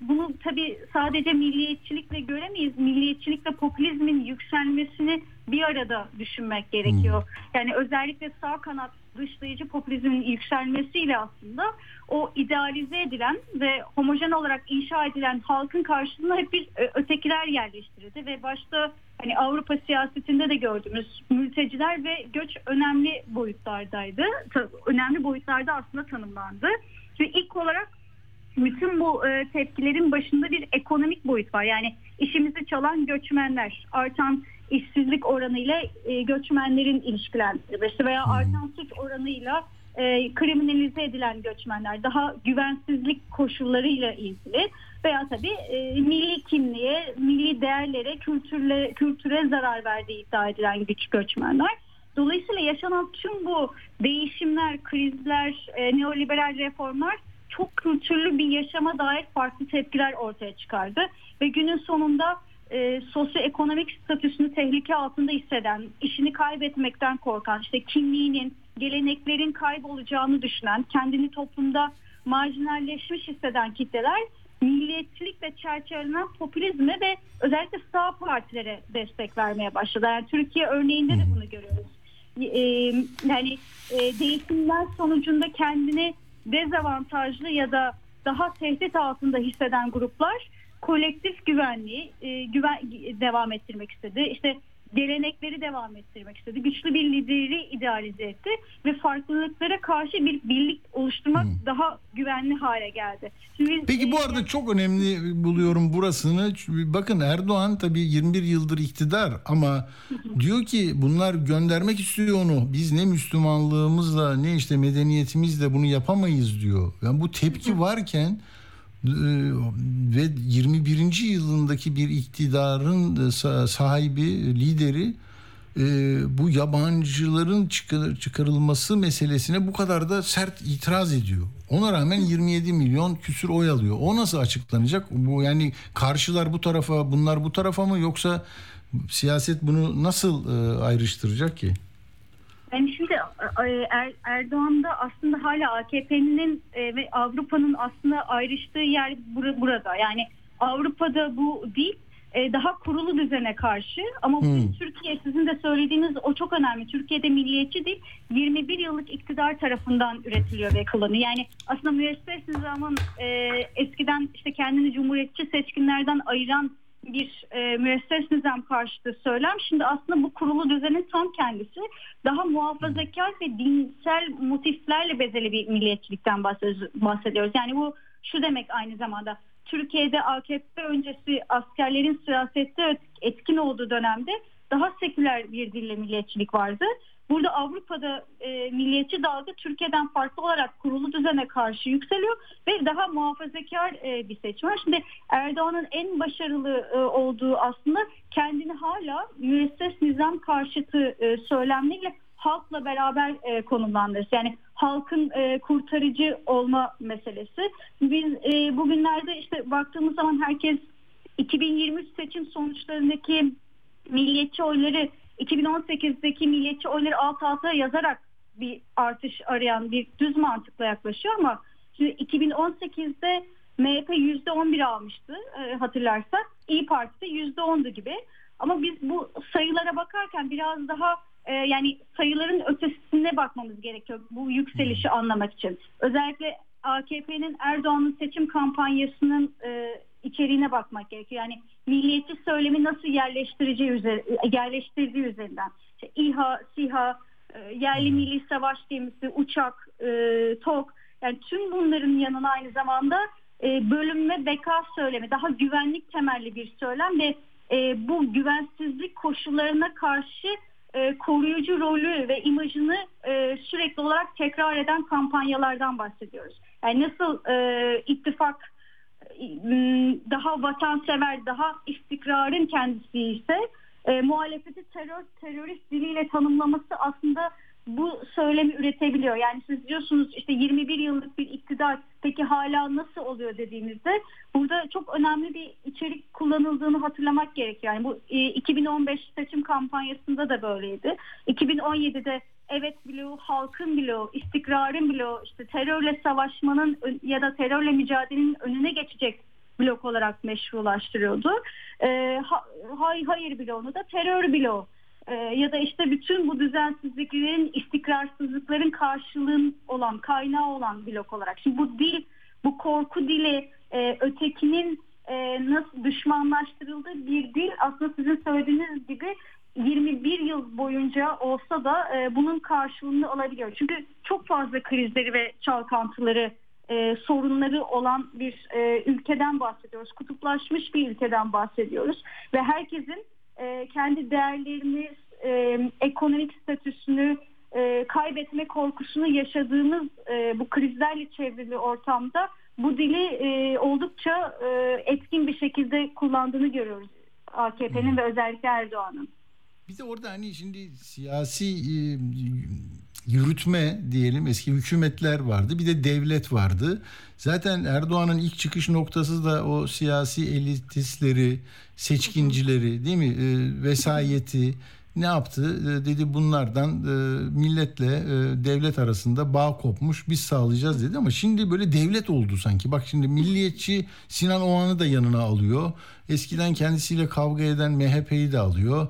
bunu tabii sadece milliyetçilikle göremeyiz. Milliyetçilikle popülizmin yükselmesini bir arada düşünmek gerekiyor. Yani özellikle sağ kanat dışlayıcı popülizmin yükselmesiyle aslında o idealize edilen ve homojen olarak inşa edilen halkın karşısına hep bir e, ötekiler yerleştirildi ve başta hani Avrupa siyasetinde de gördüğümüz mülteciler ve göç önemli boyutlardaydı. Önemli boyutlarda aslında tanımlandı. Ve ilk olarak bütün bu e, tepkilerin başında bir ekonomik boyut var. Yani işimizi çalan göçmenler, artan işsizlik oranıyla e, göçmenlerin ilişkilendirilmesi veya artan suç oranıyla e, kriminalize edilen göçmenler, daha güvensizlik koşullarıyla ilgili veya tabii e, milli kimliğe, milli değerlere, kültürle, kültüre zarar verdiği iddia edilen güç göçmenler. Dolayısıyla yaşanan tüm bu değişimler, krizler, e, neoliberal reformlar çok kültürlü bir yaşama dair farklı tepkiler ortaya çıkardı. Ve günün sonunda e, sosyoekonomik statüsünü tehlike altında hisseden, işini kaybetmekten korkan, işte kimliğinin, geleneklerin kaybolacağını düşünen, kendini toplumda marjinalleşmiş hisseden kitleler milliyetçilikle çerçevelenen popülizme ve özellikle sağ partilere destek vermeye başladı. Yani Türkiye örneğinde de bunu görüyoruz. E, yani e, değişimler sonucunda kendini dezavantajlı ya da daha tehdit altında hisseden gruplar kolektif güvenliği e, güven devam ettirmek istedi. İşte gelenekleri devam ettirmek istedi. Güçlü bir lideri idealize etti ve farklılıklara karşı bir birlik oluşturmak daha güvenli hale geldi. Şimdi Peki bu e, arada çok önemli buluyorum burasını. Bakın Erdoğan tabii 21 yıldır iktidar ama diyor ki bunlar göndermek istiyor onu. Biz ne Müslümanlığımızla ne işte medeniyetimizle bunu yapamayız diyor. Yani bu tepki varken ve 21. yılındaki bir iktidarın e, sa- sahibi, lideri e, bu yabancıların çıkar- çıkarılması meselesine bu kadar da sert itiraz ediyor. Ona rağmen 27 milyon küsür oy alıyor. O nasıl açıklanacak? Bu yani karşılar bu tarafa, bunlar bu tarafa mı yoksa siyaset bunu nasıl e, ayrıştıracak ki? Yani şimdi e, er, Erdoğan'da aslında hala AKP'nin e, ve Avrupa'nın aslında ayrıştığı yer bura- burada. Yani Avrupa'da bu değil e, daha kurulu düzene karşı ama bugün Türkiye sizin de söylediğiniz o çok önemli. Türkiye'de milliyetçi değil 21 yıllık iktidar tarafından üretiliyor ve kılınıyor. Yani aslında müesses nizamın e, eskiden işte kendini cumhuriyetçi seçkinlerden ayıran bir e, müesses nizam karşıtı söylem. Şimdi aslında bu kurulu düzenin tam kendisi daha muhafazakar ve dinsel motiflerle bezeli bir milliyetçilikten bahsediyoruz. Yani bu şu demek aynı zamanda Türkiye'de AKP öncesi askerlerin siyasette etkin olduğu dönemde daha seküler bir dille milliyetçilik vardı. Burada Avrupa'da e, milliyetçi dalga Türkiye'den farklı olarak kurulu düzene karşı yükseliyor ve daha muhafazakar e, bir seçim var. Şimdi Erdoğan'ın en başarılı e, olduğu aslında kendini hala müesses nizam karşıtı e, söylemleriyle halkla beraber e, konumlandırır. Yani halkın e, kurtarıcı olma meselesi. Biz e, bugünlerde işte baktığımız zaman herkes 2023 seçim sonuçlarındaki milliyetçi oyları 2018'deki milliyetçi oyları alt alta yazarak bir artış arayan bir düz mantıkla yaklaşıyor ama şimdi 2018'de MHP %11 almıştı e, hatırlarsak. İyi Parti'de %10'du gibi. Ama biz bu sayılara bakarken biraz daha e, yani sayıların ötesine bakmamız gerekiyor bu yükselişi anlamak için. Özellikle AKP'nin Erdoğan'ın seçim kampanyasının e, içeriğine bakmak gerekiyor. Yani milliyetçi söylemi nasıl yerleştireceği üzeri, yerleştirdiği üzerinden. İşte İHA, SİHA, e, yerli milli savaş gemisi, uçak, e, TOK yani tüm bunların yanına aynı zamanda e, bölüm ve beka söylemi daha güvenlik temelli bir söylem ve e, bu güvensizlik koşullarına karşı e, koruyucu rolü ve imajını e, sürekli olarak tekrar eden kampanyalardan bahsediyoruz. Yani nasıl e, ittifak daha vatansever, daha istikrarın kendisi ise e, muhalefeti terör, terörist diliyle tanımlaması aslında bu söylemi üretebiliyor. Yani siz diyorsunuz işte 21 yıllık bir iktidar peki hala nasıl oluyor dediğimizde burada çok önemli bir içerik kullanıldığını hatırlamak gerekiyor. Yani bu e, 2015 seçim kampanyasında da böyleydi. 2017'de evet bloğu, halkın bloğu, istikrarın bloğu, işte terörle savaşmanın ya da terörle mücadelenin önüne geçecek blok olarak meşrulaştırıyordu. Ee, ha- hay, hayır bloğunu da terör bloğu Ee, ya da işte bütün bu düzensizliklerin, istikrarsızlıkların karşılığın olan, kaynağı olan blok olarak. Şimdi bu dil, bu korku dili, e, ötekinin e, nasıl düşmanlaştırıldığı bir dil aslında sizin söylediğiniz gibi 21 yıl boyunca olsa da e, bunun karşılığını alabiliyor. Çünkü çok fazla krizleri ve çalkantıları, e, sorunları olan bir e, ülkeden bahsediyoruz. Kutuplaşmış bir ülkeden bahsediyoruz. Ve herkesin e, kendi değerlerini, e, ekonomik statüsünü e, kaybetme korkusunu yaşadığımız e, bu krizlerle çevrili ortamda bu dili e, oldukça e, etkin bir şekilde kullandığını görüyoruz AKP'nin ve özellikle Erdoğan'ın. Bir de orada hani şimdi siyasi e, yürütme diyelim eski hükümetler vardı bir de devlet vardı. Zaten Erdoğan'ın ilk çıkış noktası da o siyasi elitistleri, seçkincileri değil mi e, vesayeti ne yaptı? E, dedi bunlardan e, milletle devlet arasında bağ kopmuş biz sağlayacağız dedi ama şimdi böyle devlet oldu sanki. Bak şimdi milliyetçi Sinan Oğan'ı da yanına alıyor. Eskiden kendisiyle kavga eden MHP'yi de alıyor.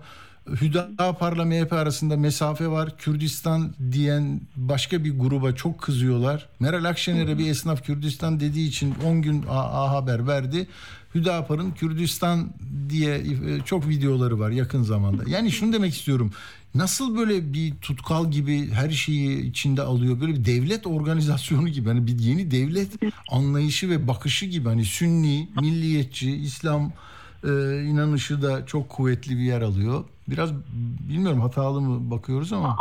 Hüdapar'la MHP arasında mesafe var. Kürdistan diyen başka bir gruba çok kızıyorlar. Meral Akşener'e bir esnaf Kürdistan dediği için 10 gün A, A Haber verdi. Hüdapar'ın Kürdistan diye e, çok videoları var yakın zamanda. Yani şunu demek istiyorum. Nasıl böyle bir tutkal gibi her şeyi içinde alıyor? Böyle bir devlet organizasyonu gibi. Hani bir yeni devlet anlayışı ve bakışı gibi. Hani Sünni, milliyetçi, İslam e, inanışı da çok kuvvetli bir yer alıyor. Biraz bilmiyorum hatalı mı bakıyoruz ama.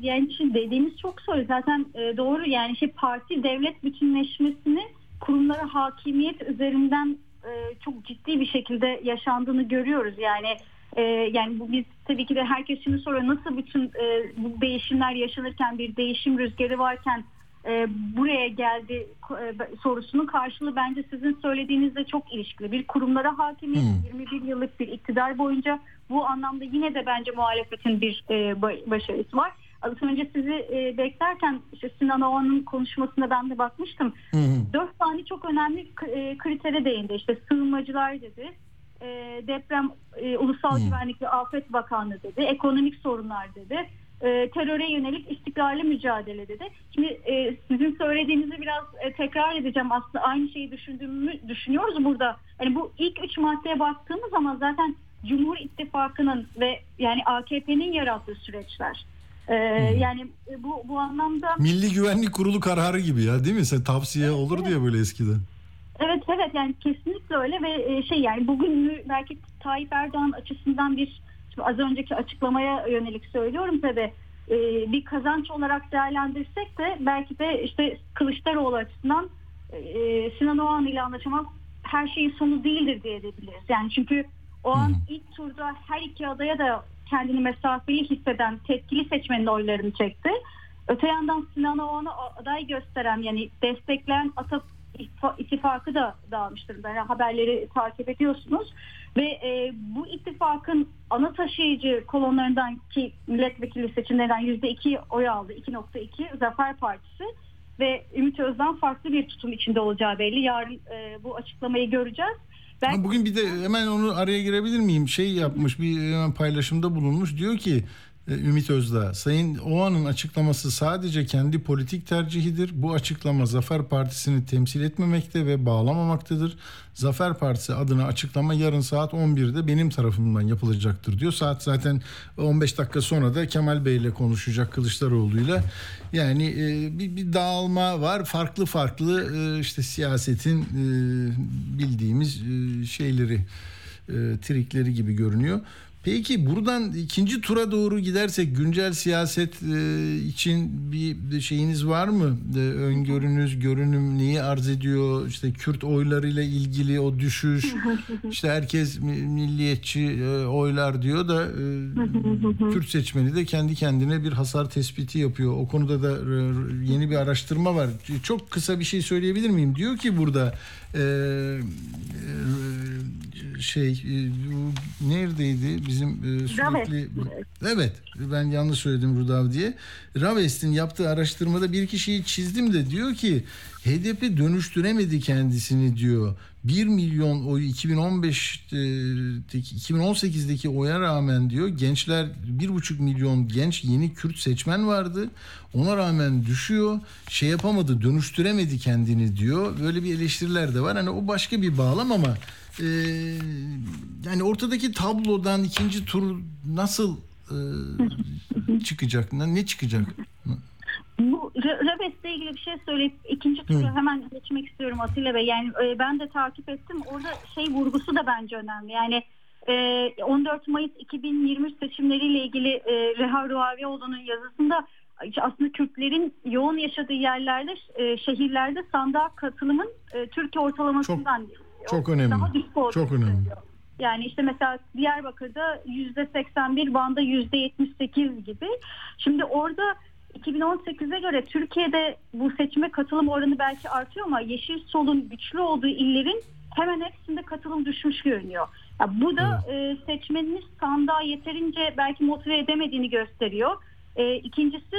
Yani şimdi dediğiniz çok soru zaten e, doğru yani şey parti devlet bütünleşmesini kurumlara hakimiyet üzerinden e, çok ciddi bir şekilde yaşandığını görüyoruz yani e, yani bu biz tabii ki de herkes şimdi soruyor nasıl bütün e, bu değişimler yaşanırken bir değişim rüzgarı varken e, buraya geldi e, sorusunun karşılığı bence sizin söylediğinizle çok ilişkili. Bir kurumlara hakimiyet Hmm. 21 yıllık bir iktidar boyunca bu anlamda yine de bence muhalefetin bir e, ba- başarısı var. Az önce sizi e, beklerken işte Sinan Oğan'ın konuşmasında ben de bakmıştım. Hı hı. Dört tane çok önemli e, kritere değindi. İşte sığınmacılar dedi, e, deprem, e, ulusal Hmm. güvenlik ve afet bakanlığı dedi, ekonomik sorunlar dedi, e, teröre yönelik istikrarlı mücadele dedi. Şimdi e, sizin söylediğinizi biraz e, tekrar edeceğim. Aslında aynı şeyi düşündüğümü düşünüyoruz burada. Yani bu ilk üç maddeye baktığımız zaman zaten Cumhur İttifakı'nın ve yani AKP'nin yarattığı süreçler. E, Yani e, bu bu anlamda Milli Güvenlik Kurulu kararı gibi ya değil mi? Sen tavsiye olur diye böyle eskiden. Evet evet yani kesinlikle öyle ve e, şey yani bugün belki Tayyip Erdoğan açısından bir az önceki açıklamaya yönelik söylüyorum tabi bir kazanç olarak değerlendirsek de belki de işte Kılıçdaroğlu açısından e, Sinan Oğan ile anlaşmak her şeyin sonu değildir diye edebiliriz. Yani çünkü o an ilk turda her iki adaya da kendini mesafeli hisseden tepkili seçmenin oylarını çekti. Öte yandan Sinan Oğan'ı aday gösteren yani destekleyen Ata İttifa- ittifakı da dağılmış durumda. Yani haberleri takip ediyorsunuz. Ve e, bu ittifakın ana taşıyıcı kolonlarından ki milletvekili seçimlerinden %2 oy aldı. 2.2 Zafer Partisi ve Ümit Özdağ farklı bir tutum içinde olacağı belli. Yarın e, bu açıklamayı göreceğiz. Ben Ha, bugün bir de hemen onu araya girebilir miyim? Şey yapmış bir hemen paylaşımda bulunmuş. Diyor ki e, Ümit Özdağ, Sayın Oğan'ın açıklaması sadece kendi politik tercihidir. Bu açıklama Zafer Partisi'ni temsil etmemekte ve bağlamamaktadır. Zafer Partisi adına açıklama yarın saat 11'de benim tarafımdan yapılacaktır diyor. Saat zaten 15 dakika sonra da Kemal Bey ile konuşacak Kılıçdaroğlu'yla. Yani e, bir, bir dağılma var. Farklı farklı e, işte siyasetin e, bildiğimiz e, şeyleri, e, trikleri gibi görünüyor. Peki buradan ikinci tura doğru gidersek güncel siyaset e, için bir şeyiniz var mı? E, öngörünüz, görünüm neyi arz ediyor? İşte Kürt oylarıyla ilgili o düşüş. işte herkes mi- milliyetçi e, oylar diyor da e, Kürt seçmeni de kendi kendine bir hasar tespiti yapıyor. O konuda da e, yeni bir araştırma var. Çok kısa bir şey söyleyebilir miyim? Diyor ki burada e, e, şey e, bu neredeydi bizim e, sürekli evet ben yanlış söyledim Rudav diye. Ravest'in yaptığı araştırmada bir kişiyi çizdim de diyor ki HDP dönüştüremedi kendisini diyor 1 milyon oyu 2015'teki 2018'deki oya rağmen diyor gençler 1,5 milyon genç yeni Kürt seçmen vardı. Ona rağmen düşüyor. Şey yapamadı, dönüştüremedi kendini diyor. Böyle bir eleştiriler de var. Hani o başka bir bağlam ama e, yani ortadaki tablodan ikinci tur nasıl e, çıkacak? Ne çıkacak? Bu Rebes'le ilgili bir şey söyleyip ikinci tura hemen geçmek istiyorum Atilla Bey. Yani e, ben de takip ettim. Orada şey vurgusu da bence önemli. Yani e, 14 Mayıs 2023 seçimleriyle ilgili e, Reha Ruavioğlu'nun yazısında aslında Kürtlerin yoğun yaşadığı yerlerde, e, şehirlerde sandığa katılımın e, Türkiye ortalamasından çok önemli. daha düşük olduğunu Çok önemli. söylüyor. Yani işte mesela Diyarbakır'da yüzde 81, Van'da yüzde 78 gibi. Şimdi orada 2018'e göre Türkiye'de bu seçime katılım oranı belki artıyor ama Yeşil Sol'un güçlü olduğu illerin hemen hepsinde katılım düşmüş görünüyor. Ya bu da e, seçmeniniz sandığa yeterince belki motive edemediğini gösteriyor. E, ikincisi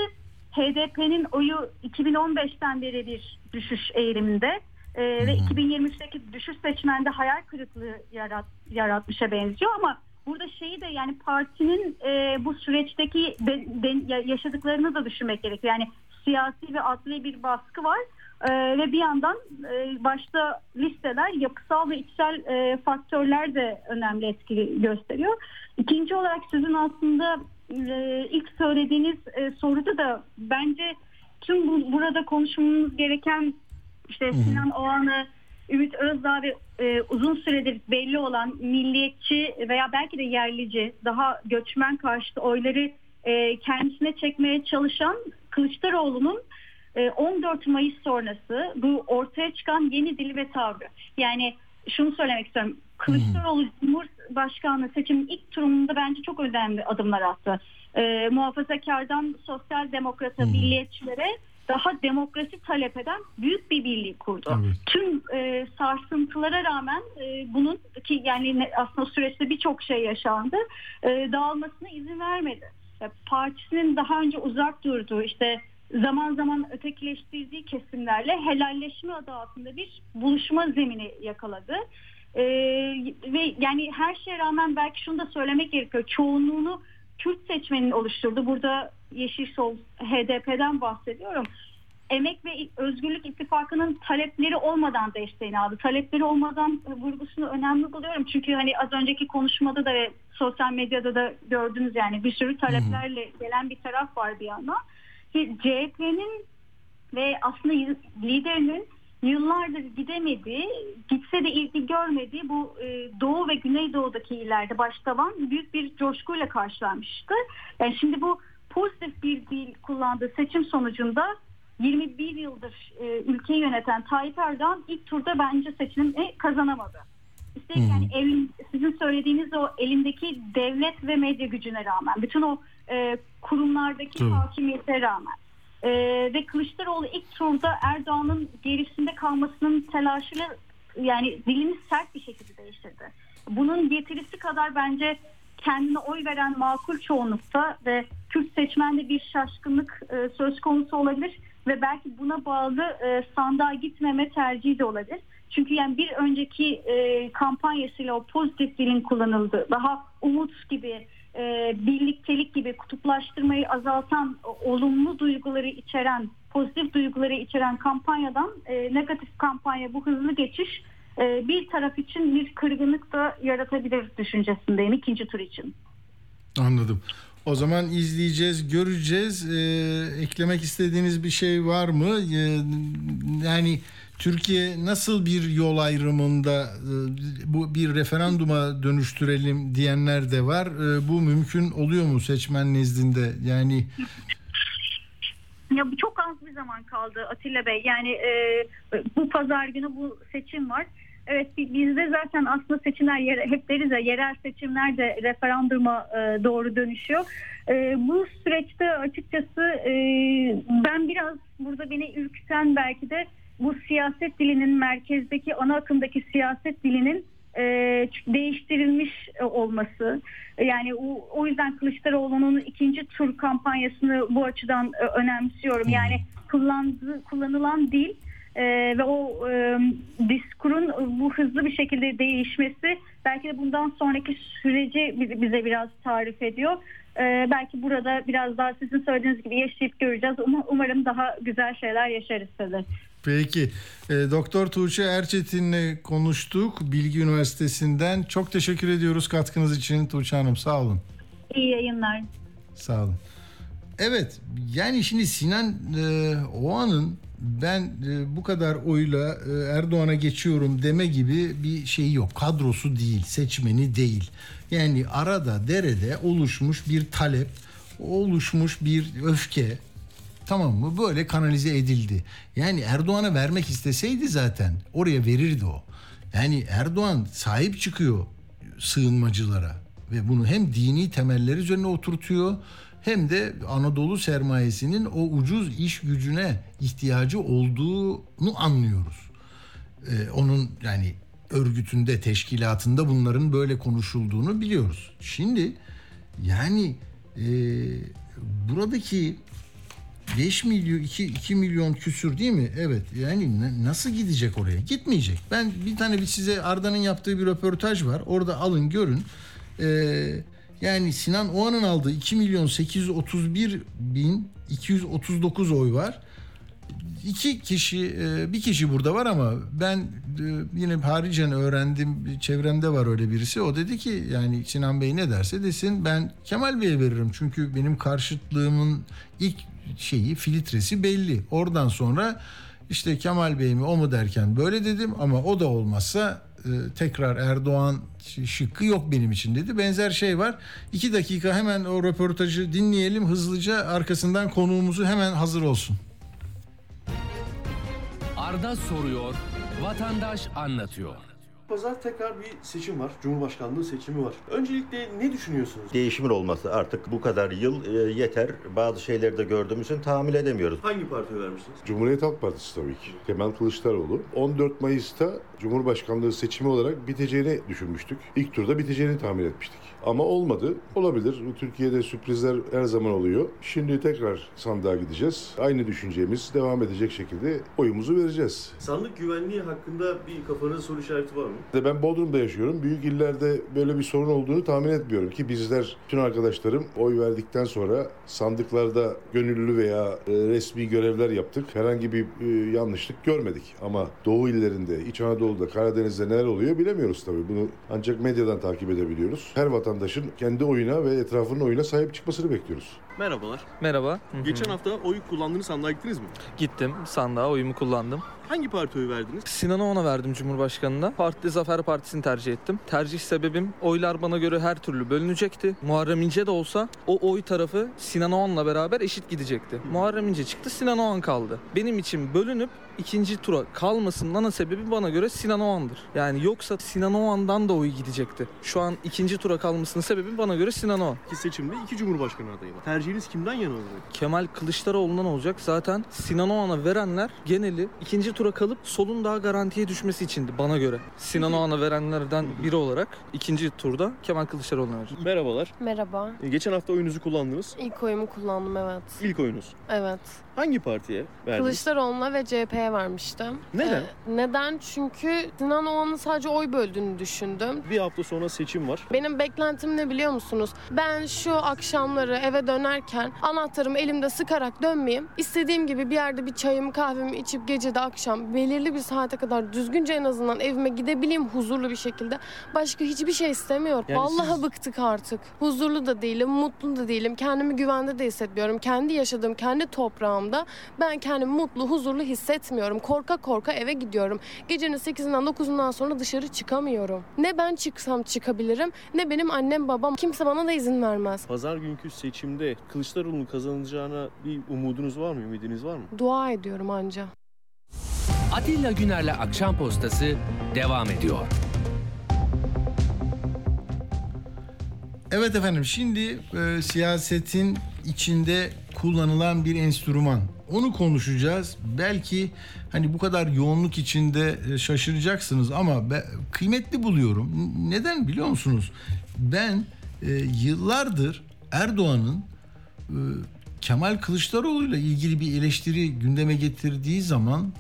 HDP'nin oyu 2015'ten beri bir düşüş eğiliminde. E, ve 2023'teki düşüş seçmende hayal kırıklığı yarat, yaratmışa benziyor ama burada şeyi de yani partinin e, bu süreçteki de- de- ya- yaşadıklarını da düşünmek gerekiyor. Yani siyasi ve adli bir baskı var E, ve bir yandan e, başta listeler yapısal ve içsel e, faktörler de önemli etki gösteriyor. İkinci olarak sizin aslında e, ilk söylediğiniz e, soruda da bence tüm bu, burada konuşmamız gereken işte Sinan Oğan'ı, Ümit Özdağ ve e, uzun süredir belli olan milliyetçi veya belki de yerlici daha göçmen karşıtı oyları e, kendisine çekmeye çalışan Kılıçdaroğlu'nun e, 14 Mayıs sonrası bu ortaya çıkan yeni dili ve tavrı. Yani şunu söylemek istiyorum. Kılıçdaroğlu Cumhurbaşkanlığı seçiminin ilk turunda bence çok önemli adımlar attı. E, muhafazakardan sosyal demokrata, milliyetçilere daha demokrasi talep eden büyük bir birliği kurdu. Evet. Tüm e, sarsıntılara rağmen e, bunun ki yani aslında süreçte birçok şey yaşandı e, dağılmasına izin vermedi. Ya, Partisinin daha önce uzak durduğu işte zaman zaman ötekileştirdiği kesimlerle helalleşme adı altında bir buluşma zemini yakaladı. E, ve yani her şeye rağmen belki şunu da söylemek gerekiyor. Çoğunluğunu Kürt seçmenin oluşturdu. Burada Yeşil Sol HDP'den bahsediyorum. Emek ve Özgürlük İttifakı'nın talepleri olmadan desteğini aldı. Talepleri olmadan vurgusunu önemli buluyorum. Çünkü hani az önceki konuşmada da ve sosyal medyada da gördünüz yani bir sürü taleplerle gelen bir taraf var bir yana. CHP'nin ve aslında liderinin yıllardır gidemediği, gitse de ilgi görmediği bu e, Doğu ve Güneydoğu'daki illerde başta Van büyük bir coşkuyla karşılanmıştı. Yani şimdi bu pozitif bir dil kullandığı seçim sonucunda 21 yıldır e, ülkeyi yöneten Tayyip Erdoğan ilk turda bence seçimi kazanamadı. Üstelik yani elin, sizin söylediğiniz o elindeki devlet ve medya gücüne rağmen, bütün o e, kurumlardaki Tabii. hakimiyete rağmen e, ve Kılıçdaroğlu ilk turda Erdoğan'ın gerisinde kalmasının telaşıyla yani dilini sert bir şekilde değiştirdi. Bunun getirisi kadar bence kendine oy veren makul çoğunlukta ve Kürt seçmende bir şaşkınlık e, söz konusu olabilir ve belki buna bağlı e, sandığa gitmeme tercihi de olabilir. Çünkü yani bir önceki e, kampanyasıyla o pozitif dilin kullanıldığı, daha umut gibi, e, birliktelik gibi kutuplaştırmayı azaltan, olumlu duyguları içeren, pozitif duyguları içeren kampanyadan e, negatif kampanya bu hızlı geçiş e, bir taraf için bir kırgınlık da yaratabilir düşüncesindeyim ikinci tur için. Anladım. O zaman izleyeceğiz, göreceğiz. Ee, eklemek istediğiniz bir şey var mı? Ee, yani Türkiye nasıl bir yol ayrımında e, bu bir referanduma dönüştürelim diyenler de var. E, Bu mümkün oluyor mu seçmen nezdinde? Yani Ya bu çok az bir zaman kaldı Atilla Bey. Yani e, bu pazar günü bu seçim var. Evet bi- bizde zaten aslında seçimler hep deriz ya yerel seçimler de referanduma e, doğru dönüşüyor. E, bu süreçte açıkçası e, ben biraz burada beni ürküten belki de bu siyaset dilinin merkezdeki ana akımdaki siyaset dilinin e, değiştirilmiş olması. Yani o, o yüzden Kılıçdaroğlu'nun ikinci tur kampanyasını bu açıdan e, önemsiyorum. Yani kullandığı, kullanılan dil e, ve o e, diskurun bu hızlı bir şekilde değişmesi belki de bundan sonraki süreci bize, biraz tarif ediyor. E, belki burada biraz daha sizin söylediğiniz gibi yaşayıp göreceğiz. Um- umarım daha güzel şeyler yaşarız tabii. peki e, Doktor Tuğçe Erçetin'le konuştuk Bilgi Üniversitesi'nden. Çok teşekkür ediyoruz katkınız için Tuğçe Hanım sağ olun. İyi yayınlar. Sağ olun. Evet yani şimdi Sinan e, Oğan'ın ben e, bu kadar oyla e, Erdoğan'a geçiyorum deme gibi bir şeyi yok. Kadrosu değil, seçmeni değil. Yani arada derede oluşmuş bir talep, oluşmuş bir öfke tamam mı? Böyle kanalize edildi. Yani Erdoğan'a vermek isteseydi zaten oraya verirdi o. Yani Erdoğan sahip çıkıyor sığınmacılara ve bunu hem dini temelleri üzerine oturtuyor hem de Anadolu sermayesinin o ucuz iş gücüne ihtiyacı olduğunu anlıyoruz. Ee, onun yani örgütünde, teşkilatında bunların böyle konuşulduğunu biliyoruz. Şimdi yani e, buradaki 5 milyon 2, 2 milyon küsür değil mi? Evet. Yani na- nasıl gidecek oraya? Gitmeyecek. Ben bir tane bir size Arda'nın yaptığı bir röportaj var. Orada alın görün. Ee, yani Sinan Oğan'ın aldığı 2 milyon 831 bin 239 oy var. İki kişi, e, bir kişi burada var ama ben e, yine haricen öğrendim, çevremde var öyle birisi. O dedi ki yani Sinan Bey ne derse desin ben Kemal Bey'e veririm. Çünkü benim karşıtlığımın ilk şeyi, filtresi belli. Oradan sonra işte Kemal Bey mi o mu derken böyle dedim ama o da olmazsa tekrar Erdoğan şıkkı yok benim için dedi. Benzer şey var. İki dakika hemen o röportajı dinleyelim hızlıca arkasından konuğumuzu hemen hazır olsun. Arda soruyor, vatandaş anlatıyor. Pazar tekrar bir seçim var. Cumhurbaşkanlığı seçimi var. Öncelikle ne düşünüyorsunuz? değişimin olması artık bu kadar yıl e, yeter. Bazı şeyleri de gördüğümüz için tahammül edemiyoruz. Hangi partiye vermişsiniz? Cumhuriyet Halk Partisi tabii ki. Kemal Kılıçdaroğlu. 14 Mayıs'ta Cumhurbaşkanlığı seçimi olarak biteceğini düşünmüştük. İlk turda biteceğini tahmin etmiştik. Ama olmadı. Olabilir. Türkiye'de sürprizler her zaman oluyor. Şimdi tekrar sandığa gideceğiz. Aynı düşüncemiz devam edecek şekilde oyumuzu vereceğiz. Sandık güvenliği hakkında bir kafanızda soru işareti var mı? Ben Bodrum'da yaşıyorum. Büyük illerde böyle bir sorun olduğunu tahmin etmiyorum ki bizler bütün arkadaşlarım oy verdikten sonra sandıklarda gönüllü veya e, resmi görevler yaptık. Herhangi bir e, yanlışlık görmedik. Ama Doğu illerinde, İç Anadolu'da, Karadeniz'de neler oluyor bilemiyoruz tabii. Bunu ancak medyadan takip edebiliyoruz. Her vatandaşın kendi oyuna ve etrafının oyuna sahip çıkmasını bekliyoruz. Merhabalar. Merhaba. Hı hı. Geçen hafta oy kullandığınız sandığa gittiniz mi? Gittim sandığa oyumu kullandım. Hangi partiye oy verdiniz? Sinan Oğan'a verdim Cumhurbaşkanı'na. Partide Zafer Partisi'ni tercih ettim. Tercih sebebim oylar bana göre her türlü bölünecekti. Muharrem İnce de olsa o oy tarafı Sinan Oğan'la beraber eşit gidecekti. Muharrem İnce çıktı Sinan Oğan kaldı. Benim için bölünüp ikinci tura kalmasının ana sebebi bana göre Sinan Oğan'dır. Yani yoksa Sinan Oğan'dan da oy gidecekti. Şu an ikinci tura kalmasının sebebi bana göre Sinan Oğan. İki seçimde iki cumhurbaşkanı adayı var. Tercihiniz kimden yana olacak? Kemal Kılıçdaroğlu'ndan olacak. Zaten Sinan Oğan'a verenler geneli ikinci tura kalıp solun daha garantiye düşmesi içindi bana göre. Sinan Oğan'a verenlerden biri olarak ikinci turda Kemal Kılıçdaroğlu'na verecek. Merhabalar. Merhaba. Geçen hafta oyunuzu kullandınız. İlk oyumu kullandım evet. İlk oyunuz. Evet. Hangi partiye verdiniz? Kılıçdaroğlu'na ve CHP'ye vermiştim. Neden? Ee, neden? Çünkü Sinan Oğan'ın sadece oy böldüğünü düşündüm. Bir hafta sonra seçim var. Benim beklentim ne biliyor musunuz? Ben şu akşamları eve dönerken anahtarımı elimde sıkarak dönmeyeyim. İstediğim gibi bir yerde bir çayımı kahvemi içip gece de akşam belirli bir saate kadar düzgünce en azından evime gidebileyim huzurlu bir şekilde. Başka hiçbir şey istemiyorum. Yani Vallahi siz- bıktık artık. Huzurlu da değilim, mutlu da değilim. Kendimi güvende de hissetmiyorum. Kendi yaşadığım, kendi toprağımda ben kendimi mutlu, huzurlu hissetmiyorum. Korka korka eve gidiyorum. Gecenin 8'inden 9'undan sonra dışarı çıkamıyorum. Ne ben çıksam çıkabilirim ne benim annem babam kimse bana da izin vermez. Pazar günkü seçimde Kılıçdaroğlu'nun kazanacağına bir umudunuz var mı, ümidiniz var mı? Dua ediyorum anca. Atilla Güner'le Akşam Postası devam ediyor. Evet efendim şimdi e, siyasetin içinde kullanılan bir enstrüman. Onu konuşacağız. Belki hani bu kadar yoğunluk içinde e, şaşıracaksınız ama ben kıymetli buluyorum. Neden biliyor musunuz? Ben e, yıllardır Erdoğan'ın e, Kemal Kılıçdaroğlu'yla ilgili bir eleştiri gündeme getirdiği zaman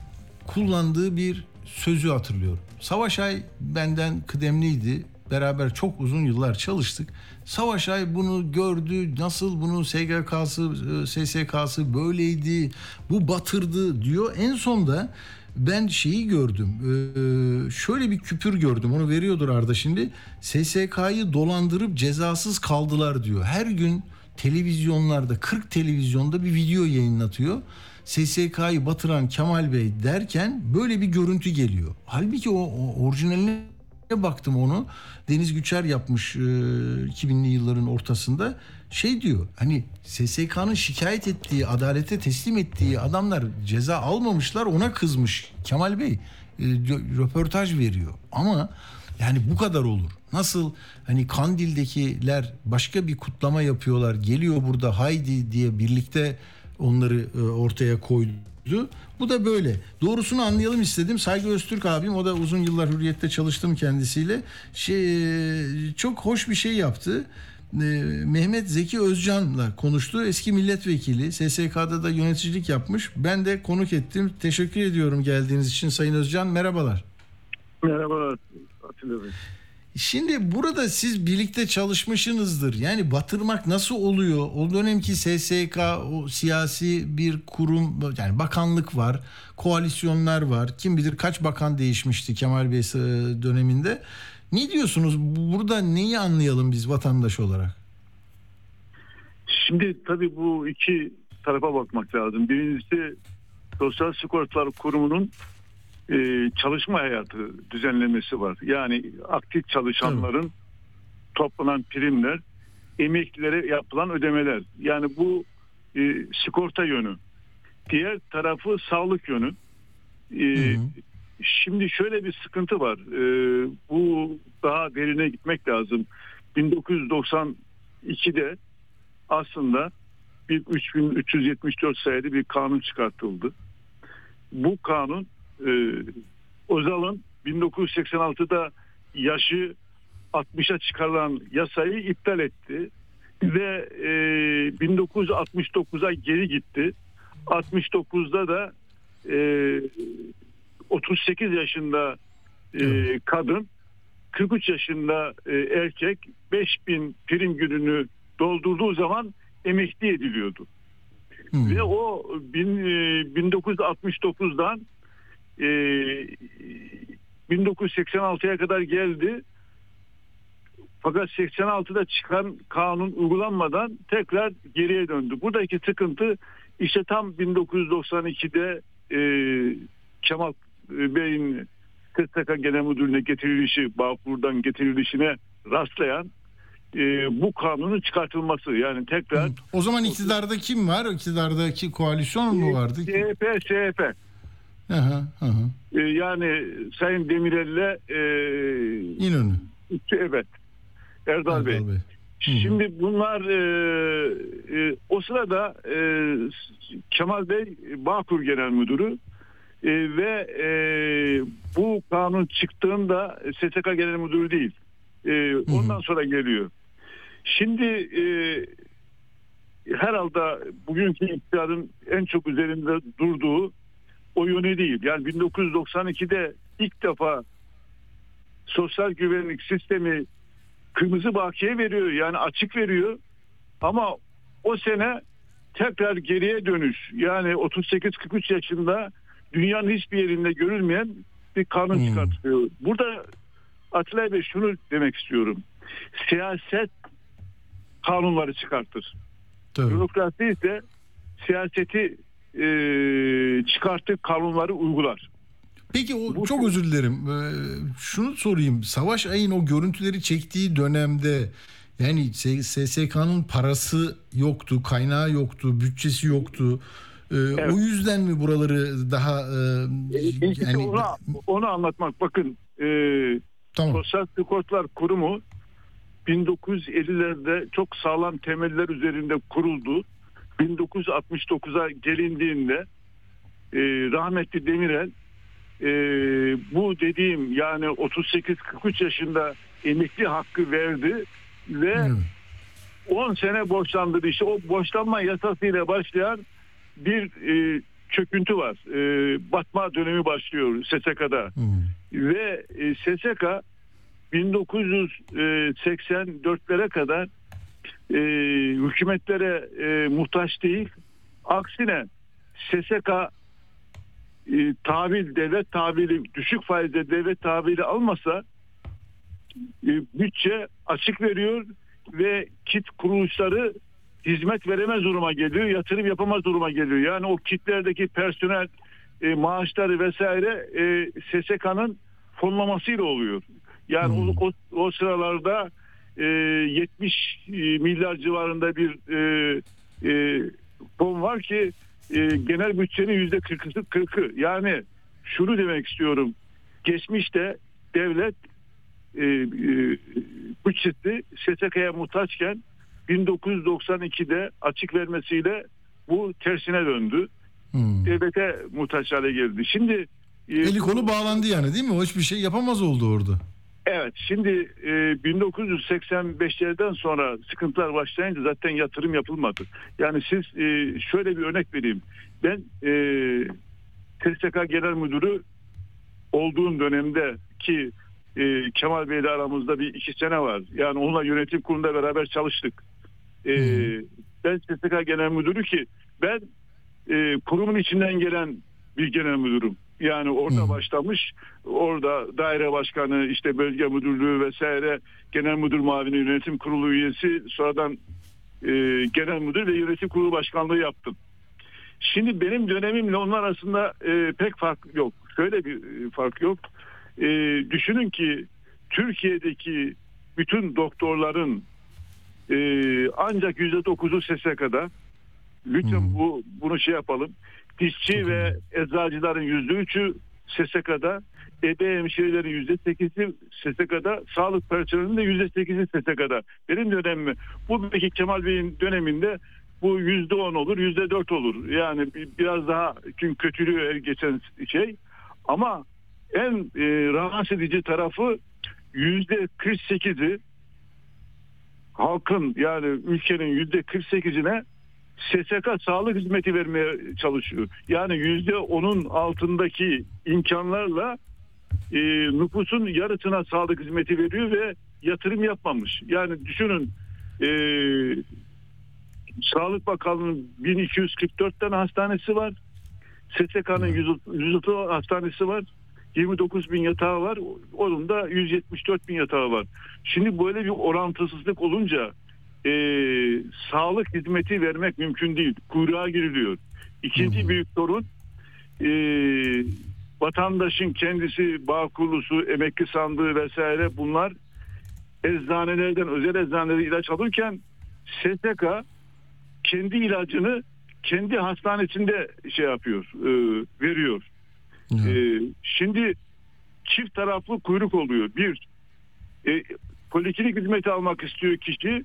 kullandığı bir sözü hatırlıyorum. Savaş Ay benden kıdemliydi. Beraber çok uzun yıllar çalıştık. Savaş Ay bunu gördü. Nasıl bunu SGK'sı, e, SSK'sı böyleydi. Bu batırdı diyor. En sonda ben şeyi gördüm. Ee, şöyle bir küpür gördüm. Onu veriyordur Arda şimdi. SSK'yı dolandırıp cezasız kaldılar diyor. Her gün televizyonlarda 40 televizyonda bir video yayınlatıyor. SSK'yı batıran Kemal Bey derken böyle bir görüntü geliyor. Halbuki o, o orijinaline baktım onu. Deniz Güçer yapmış e, 2000'li yılların ortasında. Şey diyor hani SSK'nın şikayet ettiği, adalete teslim ettiği adamlar ceza almamışlar ona kızmış Kemal Bey. E, rö- röportaj veriyor. Ama yani bu kadar olur. Nasıl hani Kandil'dekiler başka bir kutlama yapıyorlar. Geliyor burada haydi diye birlikte onları e, ortaya koydu. Bu da böyle. Doğrusunu anlayalım istedim. Saygı Öztürk abim o da uzun yıllar Hürriyet'te çalıştım kendisiyle. Şey e, çok hoş bir şey yaptı. E, Mehmet Zeki Özcan'la konuştu. Eski milletvekili. SSK'da da yöneticilik yapmış. Ben de konuk ettim. Teşekkür ediyorum geldiğiniz için Sayın Özcan. Merhabalar. Merhabalar Atilla Bey. Şimdi burada siz birlikte çalışmışsınızdır. Yani batırmak nasıl oluyor? O dönemki SSK o siyasi bir kurum yani bakanlık var, koalisyonlar var. Kim bilir kaç bakan değişmişti Kemal Bey e, döneminde. Ne diyorsunuz? Burada neyi anlayalım biz vatandaş olarak? Şimdi tabii bu iki tarafa bakmak lazım. Birincisi Sosyal Sigortalar Kurumu'nun e, çalışma hayatı düzenlemesi var. Yani aktif çalışanların toplanan primler, emeklilere yapılan ödemeler. Yani bu e, sigorta yönü. Diğer tarafı sağlık yönü. E, Şimdi şöyle bir sıkıntı var. E, bu daha derine gitmek lazım. 1992'de aslında bir 3374 sayılı bir kanun çıkartıldı. Bu kanun e, Özal'ın 1986'da yaşı 60'a çıkarılan yasayı iptal etti ve e, 1969'a geri gitti. 69'da da e, 38 yaşında e, kadın 43 yaşında e, erkek 5000 prim gününü doldurduğu zaman emekli ediliyordu. Ve o bin, e, 1969'dan e, 1986'ya kadar geldi. Fakat 86'da çıkan kanun uygulanmadan tekrar geriye döndü. Buradaki sıkıntı işte tam 1992'de e, Kemal Bey'in KSK Genel Müdürlüğü'ne getirilişi, Bağkur'dan getirilişine rastlayan e, bu kanunun çıkartılması. Yani tekrar O zaman iktidarda kim var? İktidardaki koalisyon mu vardı? CHP, CHP. Hı hı, hı hı. E, yani Sayın Demirel'le e, İnönü. evet Erdal, Bey. Şimdi bunlar e, e, o sırada e, Kemal Bey Bağkur Genel Müdürü e, ve e, bu kanun çıktığında SSK Genel Müdürü değil. E, ondan sonra geliyor. Şimdi e, herhalde bugünkü iktidarın en çok üzerinde durduğu o yönü değil. Yani 1992'de ilk defa sosyal güvenlik sistemi kırmızı bakiye veriyor yani açık veriyor ama o sene tekrar geriye dönüş yani 38-43 yaşında dünyanın hiçbir yerinde görülmeyen bir kanun çıkartılıyor. Burada Atilla Bey şunu demek istiyorum. Siyaset kanunları çıkartır. Bürokrasi ise siyaseti e, çıkarttığı kanunları uygular. Peki o çok özür dilerim. Ee, şunu sorayım. Savaş Ay'ın o görüntüleri çektiği dönemde yani SSK'nın parası yoktu, kaynağı yoktu, bütçesi yoktu. Ee, O yüzden mi buraları daha e, İlk yani onu, onu anlatmak. Bakın e, Sosyal Sigortalar Kurumu 1950'lerde çok sağlam temeller üzerinde kuruldu. 1969'a gelindiğinde e, rahmetli Demirel e, bu dediğim yani 38-43 yaşında emekli hakkı verdi ve 10 sene borçlandırdı. İşte o borçlanma yasasıyla başlayan bir e, çöküntü var. E, batma dönemi başlıyor SSK'da. Ve e, SSK 1984'lere kadar e, hükümetlere e, muhtaç değil. Aksine SSK e, tahvil, devlet tahvili, düşük faizde devlet tahvili almasa e, bütçe açık veriyor ve kit kuruluşları hizmet veremez duruma geliyor, yatırım yapamaz duruma geliyor. Yani o kitlerdeki personel e, maaşları vesaire e, SSK'nın fonlamasıyla oluyor. Yani o, o, o sıralarda e, 70 milyar civarında bir e, e, fon var ki e, genel bütçenin yüzde 40'ı 40'ı. Yani şunu demek istiyorum. Geçmişte devlet e, e, bütçesi SSK'ya muhtaçken 1992'de açık vermesiyle bu tersine döndü. Devlete muhtaç hale geldi. Şimdi e, eli kolu bağlandı yani değil mi? O hiçbir şey yapamaz oldu orada. Evet şimdi e, 1985'lerden sonra sıkıntılar başlayınca zaten yatırım yapılmadı. Yani siz e, şöyle bir örnek vereyim. Ben e, TSK Genel Müdürü olduğum dönemde ki e, Kemal Bey ile aramızda bir iki sene var. Yani onunla yönetim kurulunda beraber çalıştık. E, ben TSK Genel Müdürü ki ben e, kurumun içinden gelen bir genel müdürüm. Yani orada başlamış, orada daire başkanı, işte bölge müdürlüğü vesaire, genel müdür mavini, yönetim kurulu üyesi, sonradan e, genel müdür ve yönetim kurulu başkanlığı yaptım. Şimdi benim dönemimle onlar arasında e, pek fark yok. Şöyle bir e, fark yok. E, düşünün ki Türkiye'deki bütün doktorların e, ancak yüzde dokuzu SSK'da. Lütfen bu bunu şey yapalım. Dişçi ve eczacıların yüzde üçü SSK'da, ebe hemşirelerin yüzde sekizi SSK'da, sağlık personelinin de yüzde sekizi SSK'da. Benim dönemimi, bu belki Kemal Bey'in döneminde bu yüzde on olur, yüzde dört olur. Yani biraz daha çünkü kötülüğü geçen şey. Ama en e, rahatsız edici tarafı yüzde 48'i halkın yani ülkenin yüzde 48'ine SSK sağlık hizmeti vermeye çalışıyor. Yani yüzde onun altındaki imkanlarla e, nüfusun yarısına sağlık hizmeti veriyor ve yatırım yapmamış. Yani düşünün e, Sağlık Bakanlığı'nın 1244 tane hastanesi var. SSK'nın 130 hastanesi var. 29 bin yatağı var. Onun da 174 bin yatağı var. Şimdi böyle bir orantısızlık olunca e, sağlık hizmeti vermek mümkün değil. Kuyruğa giriliyor. İkinci büyük sorun e, vatandaşın kendisi bağ kurulusu, emekli sandığı vesaire bunlar eczanelerden özel eczanelere ilaç alırken STK kendi ilacını kendi hastanesinde şey yapıyor, e, veriyor. E, şimdi çift taraflı kuyruk oluyor. Bir, e, poliklinik hizmeti almak istiyor kişi.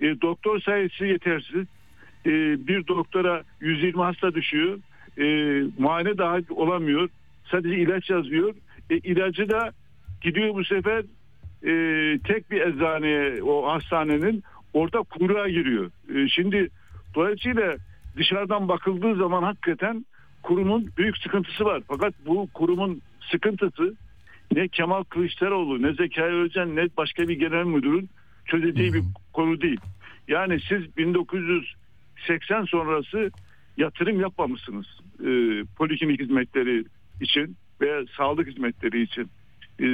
E, doktor sayısı yetersiz. E, bir doktora 120 hasta düşüyor. E, muayene daha olamıyor. Sadece ilaç yazıyor. E, ilacı da gidiyor bu sefer e, tek bir eczaneye o hastanenin orada kuyruğa giriyor. E, şimdi dolayısıyla dışarıdan bakıldığı zaman hakikaten kurumun büyük sıkıntısı var. Fakat bu kurumun sıkıntısı ne Kemal Kılıçdaroğlu ne Zekai Özcan ne başka bir genel müdürün çözeceği bir konu değil. Yani siz 1980 sonrası yatırım yapmamışsınız e, poliklinik hizmetleri için ve sağlık hizmetleri için. E,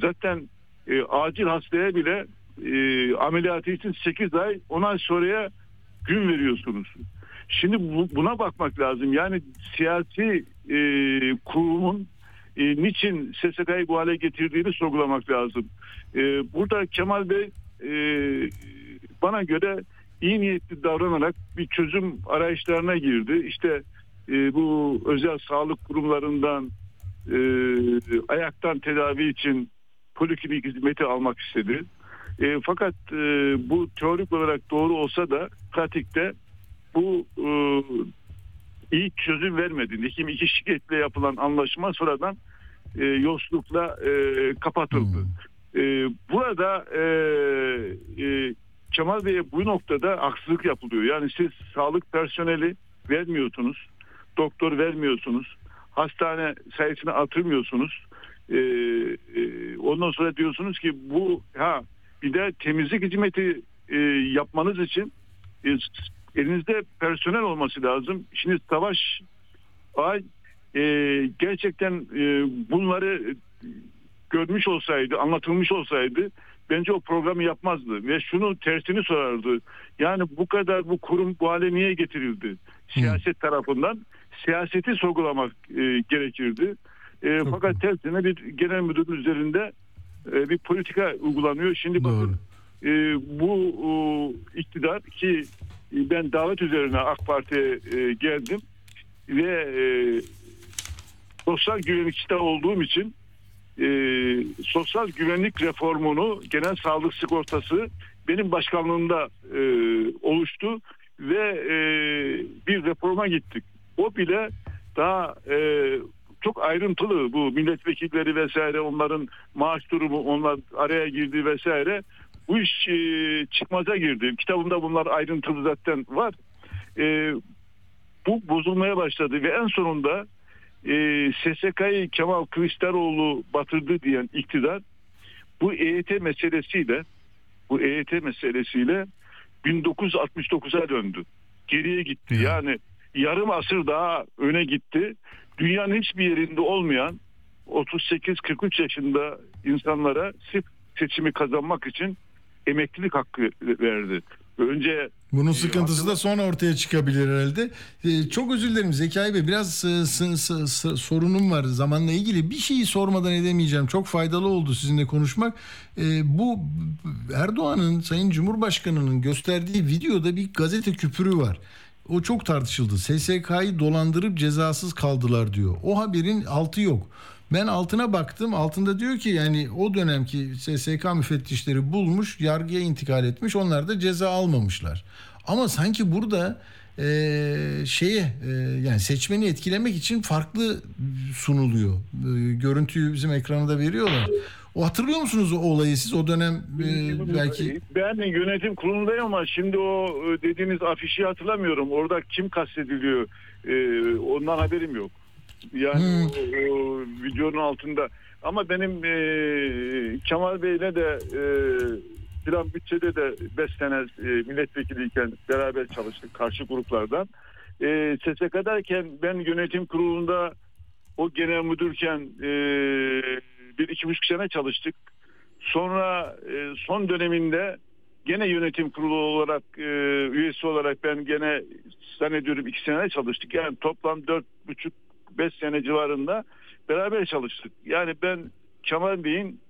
zaten e, acil hastaya bile e, ameliyatı için 8 ay 10 ay sonraya gün veriyorsunuz. Şimdi bu- buna bakmak lazım. Yani siyasi e, kurumun e, niçin SSK'yı bu hale getirdiğini sorgulamak lazım. E, burada Kemal Bey e, bana göre iyi niyetli davranarak bir çözüm arayışlarına girdi. İşte e, bu özel sağlık kurumlarından e, ayaktan tedavi için poliklinik hizmeti almak istedi. E, fakat e, bu teorik olarak doğru olsa da pratikte bu e, iyi çözüm vermedi. Nitekim iki şirketle yapılan anlaşma sonradan e, yolsuzlukla e, kapatıldı. E, burada e, e, Kemal Bey'e bu noktada haksızlık yapılıyor. Yani siz sağlık personeli vermiyorsunuz, doktor vermiyorsunuz, hastane sayısını artırmıyorsunuz. E, e, ondan sonra diyorsunuz ki bu ha bir de temizlik hizmeti e, yapmanız için e, elinizde personel olması lazım. Şimdi savaş ay e, gerçekten e, bunları görmüş olsaydı, anlatılmış olsaydı bence o programı yapmazdı ve şunu tersini sorardı. Yani bu kadar bu kurum bu hale niye getirildi? Siyaset tarafından siyaseti sorgulamak e, gerekirdi. E, fakat tersine bir genel müdürün üzerinde e, bir politika uygulanıyor. Şimdi bakın e, bu e, iktidar ki e, ben davet üzerine AK Parti'ye e, geldim ve e, sosyal güvenlikçide olduğum için e, sosyal güvenlik reformunu genel sağlık sigortası benim başkanlığımda e, oluştu ve e, bir reforma gittik. O bile daha e, çok ayrıntılı bu milletvekilleri vesaire onların maaş durumu onlar araya girdi vesaire bu iş e, çıkmaza girdi. Kitabımda bunlar ayrıntılı zaten var. E, bu bozulmaya başladı ve en sonunda e, SSK'yı Kemal Kılıçdaroğlu batırdı diyen iktidar bu EYT meselesiyle bu EYT meselesiyle 1969'a döndü. Geriye gitti. Yani yarım asır daha öne gitti. Dünyanın hiçbir yerinde olmayan 38-43 yaşında insanlara sırf seçimi kazanmak için emeklilik hakkı verdi. Önce Bunun sıkıntısı da sonra ortaya çıkabilir herhalde. Ee, çok özür dilerim Zekai Bey. Biraz e, s- s- s- sorunum var zamanla ilgili. Bir şeyi sormadan edemeyeceğim. Çok faydalı oldu sizinle konuşmak. Ee, bu Erdoğan'ın, Sayın Cumhurbaşkanı'nın gösterdiği videoda bir gazete küpürü var. O çok tartışıldı. SSK'yı dolandırıp cezasız kaldılar diyor. O haberin altı yok. Ben altına baktım. Altında diyor ki yani o dönemki SSK müfettişleri bulmuş, yargıya intikal etmiş. Onlar da ceza almamışlar. Ama sanki burada eee, şeye eee, yani seçmeni etkilemek için farklı sunuluyor. Eee, görüntüyü bizim ekrana da veriyorlar. O hatırlıyor musunuz o olayı siz o dönem eee, belki Ben yönetim kurulundayım ama şimdi o e, dediğiniz afişi hatırlamıyorum. Orada kim kastediliyor? Ee, ondan haberim yok. Yani o, o videonun altında. Ama benim e, Kemal Bey'le de e, plan bütçede de 5 sene e, milletvekiliyken beraber çalıştık karşı gruplardan. E, SSK'dayken ben yönetim kurulunda o genel müdürken e, bir iki buçuk sene çalıştık. Sonra e, son döneminde gene yönetim kurulu olarak e, üyesi olarak ben gene zannediyorum iki sene çalıştık. Yani toplam dört buçuk beş sene civarında beraber çalıştık. Yani ben Kemal Bey'in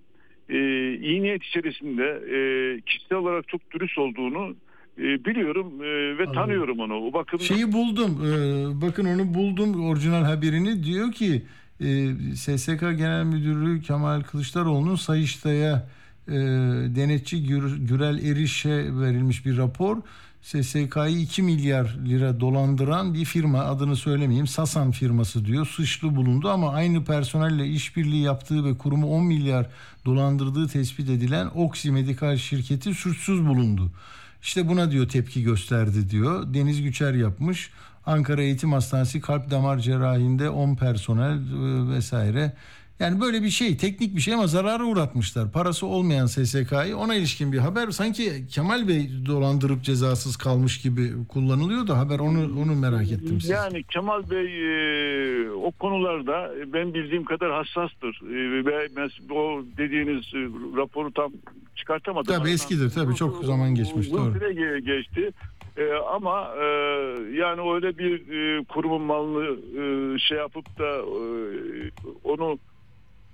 e, iyi niyet içerisinde e, kişisel olarak çok dürüst olduğunu e, biliyorum e, ve tanıyorum onu. O bakımdan Şeyi buldum. Ee, bakın onu buldum orijinal haberini. Diyor ki e, SSK Genel Müdürü Kemal Kılıçdaroğlu'nun Sayıştay'a e, denetçi Gür- Gürel Eriş'e verilmiş bir rapor. SSK'yı 2 milyar lira dolandıran bir firma adını söylemeyeyim Sasan firması diyor suçlu bulundu ama aynı personelle işbirliği yaptığı ve kurumu 10 milyar dolandırdığı tespit edilen Oxy Medikal şirketi suçsuz bulundu. İşte buna diyor tepki gösterdi diyor. Deniz Güçer yapmış. Ankara Eğitim Hastanesi kalp damar cerrahinde 10 personel e, vesaire. Yani böyle bir şey teknik bir şey ama zarara uğratmışlar. Parası olmayan SSK'yı ona ilişkin bir haber. Sanki Kemal Bey dolandırıp cezasız kalmış gibi kullanılıyor da haber onu onu merak ettim siz. Yani Kemal Bey e, o konularda ben bildiğim kadar hassastır E, ve mes- o dediğiniz e, raporu tam çıkartamadım. Tabii eskidir tabii çok zaman geçmiş doğru. süre ge- geçti. E, ama e, yani öyle bir e, kurumun malını e, şey yapıp da e, onu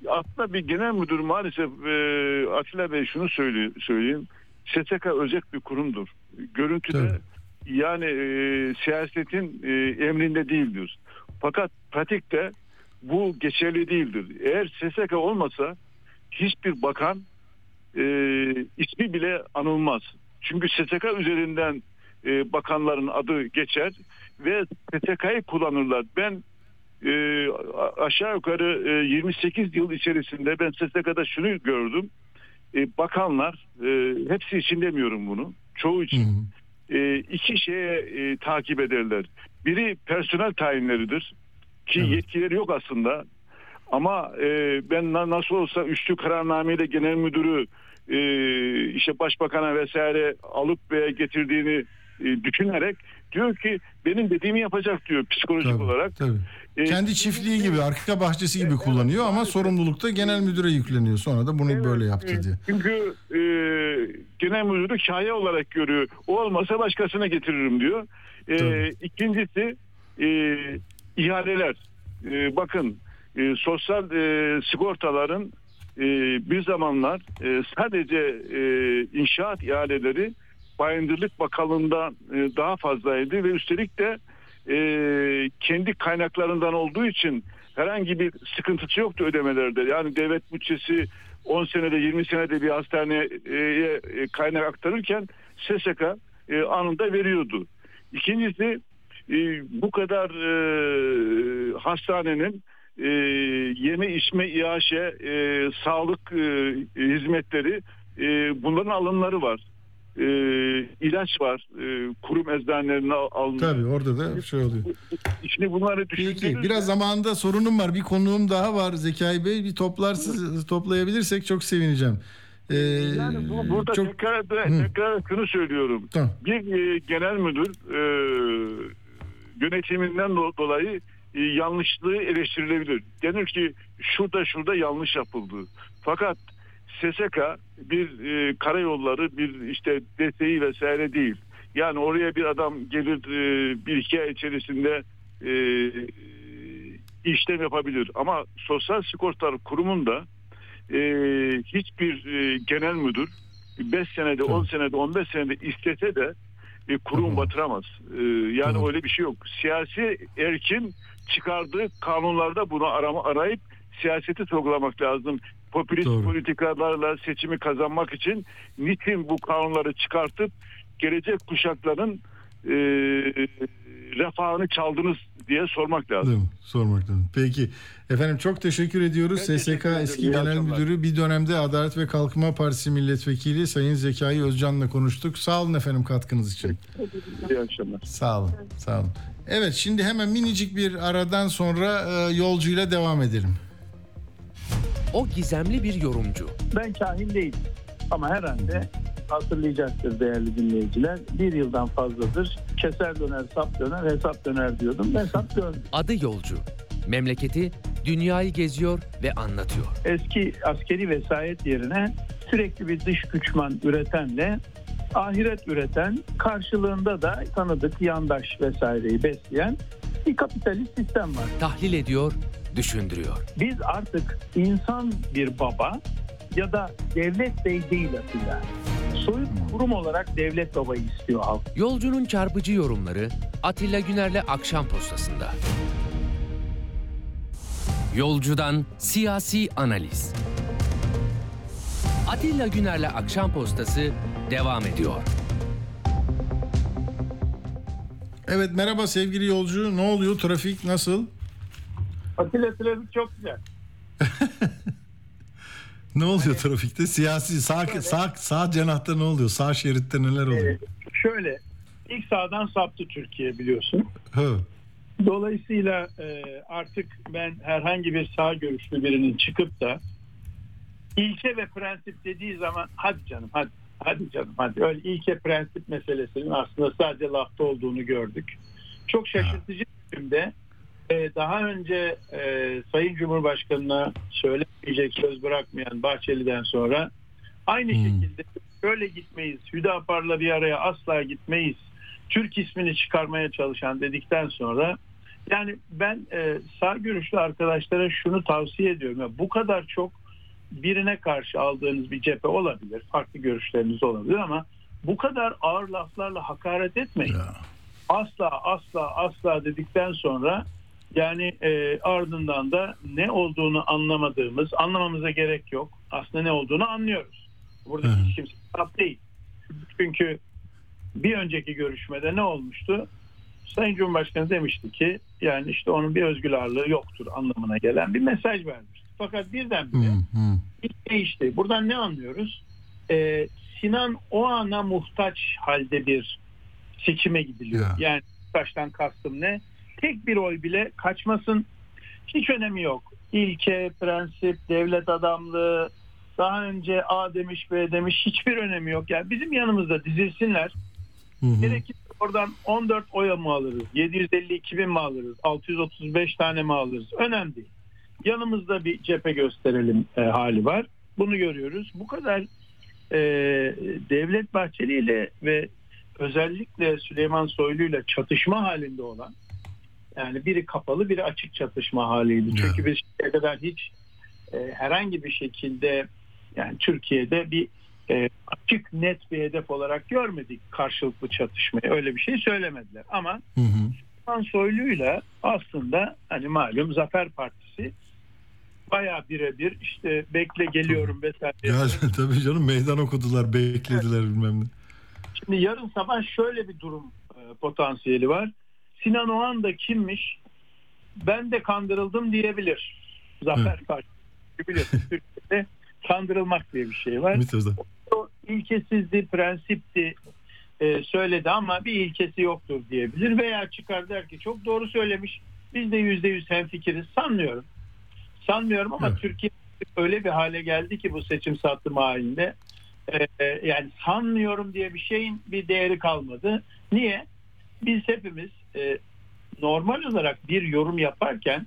aslında bir genel müdür maalesef e, Atilla Bey şunu söyle, söyleyeyim. SSK özel bir kurumdur. Görüntüde yani e, siyasetin e, emrinde değildir. Fakat pratikte bu geçerli değildir. Eğer SSK olmasa hiçbir bakan e, ismi bile anılmaz. Çünkü SSK üzerinden e, bakanların adı geçer ve SSK'yı kullanırlar. Ben e, aşağı yukarı e, 28 yıl içerisinde ben SSK'da şunu gördüm. E, bakanlar, e, hepsi için demiyorum bunu, çoğu için e, iki şeye e, takip ederler. Biri personel tayinleridir ki yetkileri yok aslında. Ama e, ben na- nasıl olsa üçlü kararnameyle genel müdürü e, işte başbakana vesaire alıp veya getirdiğini e, düşünerek diyor ki benim dediğimi yapacak diyor psikolojik olarak. Tabii. E, Kendi çiftliği gibi, arka bahçesi gibi kullanıyor ama sorumluluk da genel müdüre yükleniyor. Sonra da bunu böyle yaptı diye. Çünkü e, genel müdürü şaye olarak görüyor. O olmasa başkasına getiririm diyor. E, ikincisi e, ihaleler. E, bakın e, sosyal e, sigortaların e, bir zamanlar e, sadece e, inşaat ihaleleri Bayındırlık Bakanlığı'ndan e, daha fazlaydı ve üstelik de e, kendi kaynaklarından olduğu için herhangi bir sıkıntısı yoktu ödemelerde. Yani devlet bütçesi 10 senede 20 senede bir hastaneye e, kaynak aktarırken SSK e, anında veriyordu. İkincisi e, bu kadar hastanenin yeme içme iaşe sağlık hizmetleri bunların alımları var. E, ilaç var. E, kurum eczanelerine alınıyor. Tabii orada da şey oluyor. Şimdi bunları Peki biraz zamanında sorunum var. Bir konuğum daha var Zekai Bey. Bir toplarsız toplayabilirsek çok sevineceğim. Ee, Yani bu, burada çok tekrar, da, tekrar şunu söylüyorum. Tamam. Bir e, genel müdür e, yönetiminden do- dolayı e, yanlışlığı eleştirilebilir. Denir ki şurada şurada yanlış yapıldı. Fakat SSK bir e, karayolları bir işte desteği vesaire değil. Yani oraya bir adam gelir e, bir iki ay içerisinde e, işlem yapabilir. Ama Sosyal Sigortalar Kurumu'nda e, hiçbir e, genel müdür 5 senede, 10 senede, 15 senede istese de e, kurum batıramaz. E, yani öyle bir şey yok. Siyasi erkin çıkardığı kanunlarda bunu arama, arayıp siyaseti sorgulamak lazım. Popülist Doğru. politikalarla seçimi kazanmak için niçin bu kanunları çıkartıp gelecek kuşakların e, refahını çaldınız diye sormak lazım. Değil mi? Sormak lazım. Peki. Efendim çok teşekkür ediyoruz. SSK eski İyi genel akşamlar. müdürü bir dönemde Adalet ve Kalkınma Partisi milletvekili Sayın Zekai Özcan'la konuştuk. Sağ olun efendim katkınız için. İyi akşamlar. Sağ olun. Sağ olun. Evet şimdi hemen minicik bir aradan sonra e, yolcuyla devam edelim. O gizemli bir yorumcu. Ben kahin değilim ama herhalde hatırlayacaktır değerli dinleyiciler. Bir yıldan fazladır keser döner, sap döner, hesap döner diyordum. Ben hesap döndüm. Adı yolcu. Memleketi dünyayı geziyor ve anlatıyor. Eski askeri vesayet yerine sürekli bir dış güçman üretenle ahiret üreten karşılığında da tanıdık yandaş vesaireyi besleyen bir kapitalist sistem var. Tahlil ediyor, düşündürüyor. Biz artık insan bir baba ya da devlet bey değil Atilla. Soyut kurum olarak devlet babayı istiyor halk. Yolcunun çarpıcı yorumları Atilla Güner'le Akşam Postası'nda. Yolcudan siyasi analiz. Atilla Güner'le Akşam Postası devam ediyor. Evet merhaba sevgili yolcu. Ne oluyor? Trafik nasıl? Atilla trafik çok güzel. Ne oluyor trafikte? Siyasi sağ sağ sağ cenahta ne oluyor? Sağ şeritte neler oluyor? Şöyle ilk sağdan saptı Türkiye biliyorsun. Hı. Dolayısıyla e, artık ben herhangi bir sağ görüşlü birinin çıkıp da ilke ve prensip dediği zaman hadi canım hadi hadi canım hadi öyle ilke prensip meselesinin aslında sadece lafta olduğunu gördük. Çok şaşırtıcı bir biçimde daha önce e, Sayın Cumhurbaşkanı'na söylemeyecek söz bırakmayan Bahçeli'den sonra aynı şekilde şöyle gitmeyiz, Hüdapar'la bir araya asla gitmeyiz, Türk ismini çıkarmaya çalışan dedikten sonra yani ben e, sağ görüşlü arkadaşlara şunu tavsiye ediyorum. Ya, bu kadar çok birine karşı aldığınız bir cephe olabilir. Farklı görüşleriniz olabilir ama bu kadar ağır laflarla hakaret etmeyin. Asla asla asla dedikten sonra yani e, ardından da ne olduğunu anlamadığımız, anlamamıza gerek yok. Aslında ne olduğunu anlıyoruz. Burada hiç kimse taraf değil. Çünkü bir önceki görüşmede ne olmuştu? Sayın Cumhurbaşkanı demişti ki yani işte onun bir özgür ağırlığı yoktur anlamına gelen bir mesaj vermişti. Fakat birdenbire iş değişti. Buradan ne anlıyoruz? Ee, Sinan o ana muhtaç halde bir seçime gidiliyor. Yani muhtaçtan kastım ne? Tek bir oy bile kaçmasın hiç önemi yok. İlke, prensip, devlet adamlığı, daha önce A demiş B demiş hiçbir önemi yok. Yani bizim yanımızda dizilsinler. Gerekirse oradan 14 oya mı alırız? 752 bin mi alırız? 635 tane mi alırız? Önemli değil. Yanımızda bir cephe gösterelim e, hali var. Bunu görüyoruz. Bu kadar e, Devlet Bahçeli ile ve özellikle Süleyman Soylu ile çatışma halinde olan yani biri kapalı biri açık çatışma haliydi. Çünkü biz şimdiye kadar hiç e, herhangi bir şekilde yani Türkiye'de bir e, açık net bir hedef olarak görmedik karşılıklı çatışmayı. Öyle bir şey söylemediler. Ama Süleyman Soylu'yla aslında hani malum Zafer Partisi bayağı birebir işte bekle geliyorum vesaire. Ya tabii canım meydan okudular, beklediler bilmem ne. Şimdi yarın sabah şöyle bir durum e, potansiyeli var. Sinan Oğan da kimmiş? Ben de kandırıldım diyebilir. Zafer Partisi. Biliyorsun Türkiye'de kandırılmak diye bir şey var. O ilkesizdi, prensipti e, söyledi ama bir ilkesi yoktur diyebilir. Veya çıkar der ki çok doğru söylemiş. Biz de yüzde yüz hemfikiriz. Sanmıyorum. Sanmıyorum ama Türkiye öyle bir hale geldi ki bu seçim satım halinde. E, yani sanmıyorum diye bir şeyin bir değeri kalmadı. Niye? Biz hepimiz e, normal olarak bir yorum yaparken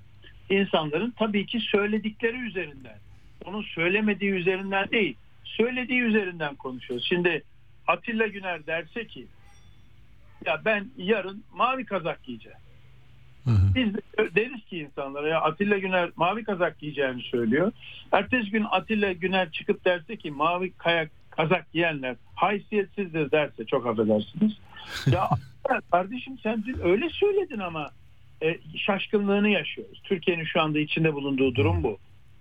insanların tabii ki söyledikleri üzerinden onun söylemediği üzerinden değil söylediği üzerinden konuşuyoruz. Şimdi Atilla Güner derse ki ya ben yarın mavi kazak giyeceğim. Biz de deriz ki insanlara ya Atilla Güner mavi kazak giyeceğini söylüyor. Ertesi gün Atilla Güner çıkıp derse ki mavi kayak kazak giyenler haysiyetsizdir derse çok affedersiniz. Ya kardeşim sen dün öyle söyledin ama e, şaşkınlığını yaşıyoruz. Türkiye'nin şu anda içinde bulunduğu durum bu.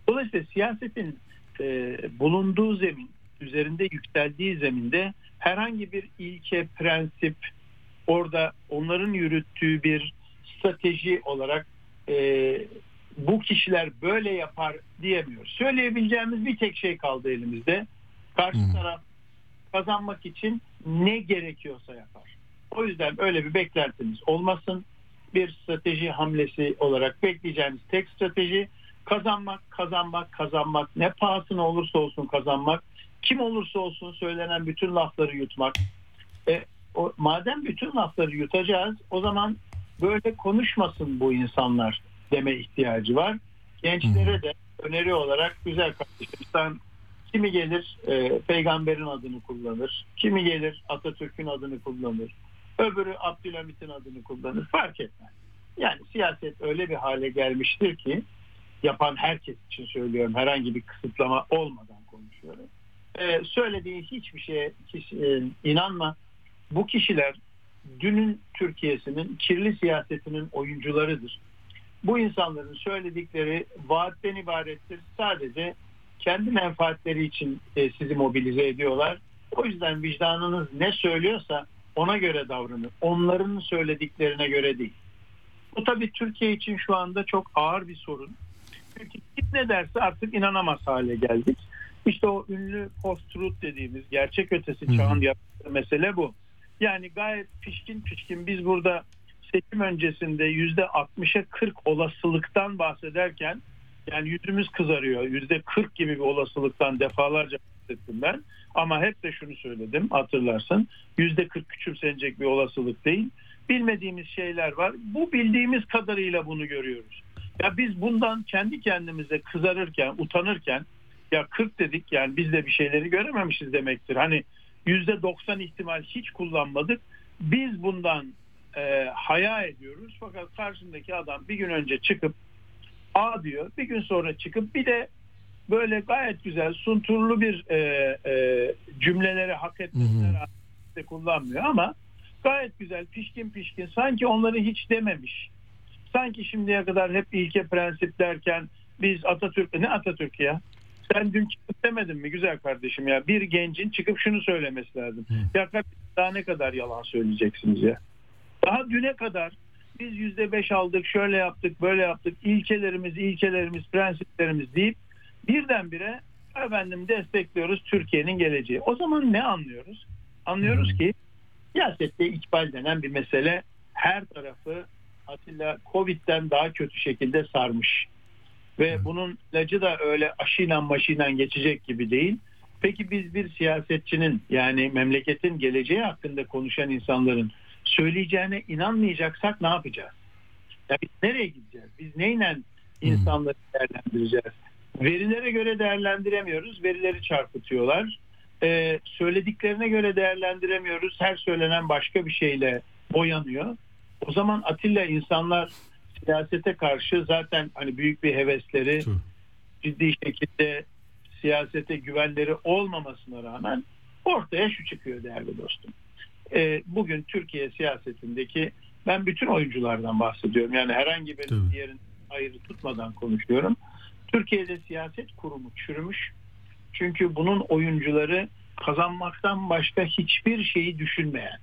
Dolayısıyla siyasetin e, bulunduğu zemin, üzerinde yükseldiği zeminde herhangi bir ilke, prensip, orada onların yürüttüğü bir strateji olarak e, bu kişiler böyle yapar diyemiyoruz. Söyleyebileceğimiz bir tek şey kaldı elimizde. Karşı taraf kazanmak için ne gerekiyorsa yapar. O yüzden öyle bir beklentimiz olmasın. Bir strateji hamlesi olarak bekleyeceğimiz tek strateji kazanmak, kazanmak, kazanmak. Ne pahasına olursa olsun kazanmak. Kim olursa olsun söylenen bütün lafları yutmak. E, o, madem bütün lafları yutacağız o zaman böyle konuşmasın bu insanlar deme ihtiyacı var. Gençlere de öneri olarak güzel kardeşim sen kimi gelir e, peygamberin adını kullanır. Kimi gelir Atatürk'ün adını kullanır. Öbürü Abdülhamit'in adını kullanır. Fark etmez. Yani siyaset öyle bir hale gelmiştir ki yapan herkes için söylüyorum. Herhangi bir kısıtlama olmadan konuşuyorum. Ee, söylediği hiçbir şeye kişi, e, inanma. Bu kişiler dünün Türkiye'sinin kirli siyasetinin oyuncularıdır. Bu insanların söyledikleri vaatten ibarettir. Sadece kendi menfaatleri için e, sizi mobilize ediyorlar. O yüzden vicdanınız ne söylüyorsa ona göre davranın. Onların söylediklerine göre değil. Bu tabii Türkiye için şu anda çok ağır bir sorun. Çünkü kim ne derse artık inanamaz hale geldik. İşte o ünlü post-truth dediğimiz gerçek ötesi çağın yaptığı mesele bu. Yani gayet pişkin pişkin biz burada seçim öncesinde yüzde 60'a 40 olasılıktan bahsederken yani yüzümüz kızarıyor. Yüzde 40 gibi bir olasılıktan defalarca bahsettim ben. Ama hep de şunu söyledim hatırlarsın. Yüzde 40 küçümsenecek bir olasılık değil. Bilmediğimiz şeyler var. Bu bildiğimiz kadarıyla bunu görüyoruz. Ya biz bundan kendi kendimize kızarırken, utanırken ya 40 dedik yani biz de bir şeyleri görememişiz demektir. Hani yüzde 90 ihtimal hiç kullanmadık. biz bundan e, haya ediyoruz. Fakat karşındaki adam bir gün önce çıkıp A diyor. Bir gün sonra çıkıp bir de böyle gayet güzel sunturlu bir e, e, cümleleri hak etmesine kullanmıyor ama gayet güzel pişkin pişkin sanki onları hiç dememiş. Sanki şimdiye kadar hep ilke prensip derken biz Atatürk ne Atatürk ya? Sen dün çıkıp demedin mi güzel kardeşim ya? Bir gencin çıkıp şunu söylemesi lazım. Ya kardeşim, daha ne kadar yalan söyleyeceksiniz ya? Daha düne kadar biz yüzde beş aldık, şöyle yaptık, böyle yaptık, ilkelerimiz, ilkelerimiz, prensiplerimiz deyip birdenbire efendim destekliyoruz Türkiye'nin geleceği. O zaman ne anlıyoruz? Anlıyoruz ki siyasette ikbal denen bir mesele her tarafı Atilla Covid'den daha kötü şekilde sarmış. Ve bunun ilacı da öyle aşıyla maşıyla geçecek gibi değil. Peki biz bir siyasetçinin yani memleketin geleceği hakkında konuşan insanların söyleyeceğine inanmayacaksak ne yapacağız? Ya biz nereye gideceğiz? Biz neyle insanları değerlendireceğiz? Verilere göre değerlendiremiyoruz. Verileri çarpıtıyorlar. Ee, söylediklerine göre değerlendiremiyoruz. Her söylenen başka bir şeyle boyanıyor. O zaman Atilla insanlar siyasete karşı zaten hani büyük bir hevesleri ciddi şekilde siyasete güvenleri olmamasına rağmen ortaya şu çıkıyor değerli dostum. Ee, bugün Türkiye siyasetindeki ben bütün oyunculardan bahsediyorum. Yani herhangi bir diğerin ayrı tutmadan konuşuyorum. Türkiye'de siyaset kurumu çürümüş. Çünkü bunun oyuncuları kazanmaktan başka hiçbir şeyi düşünmeyen.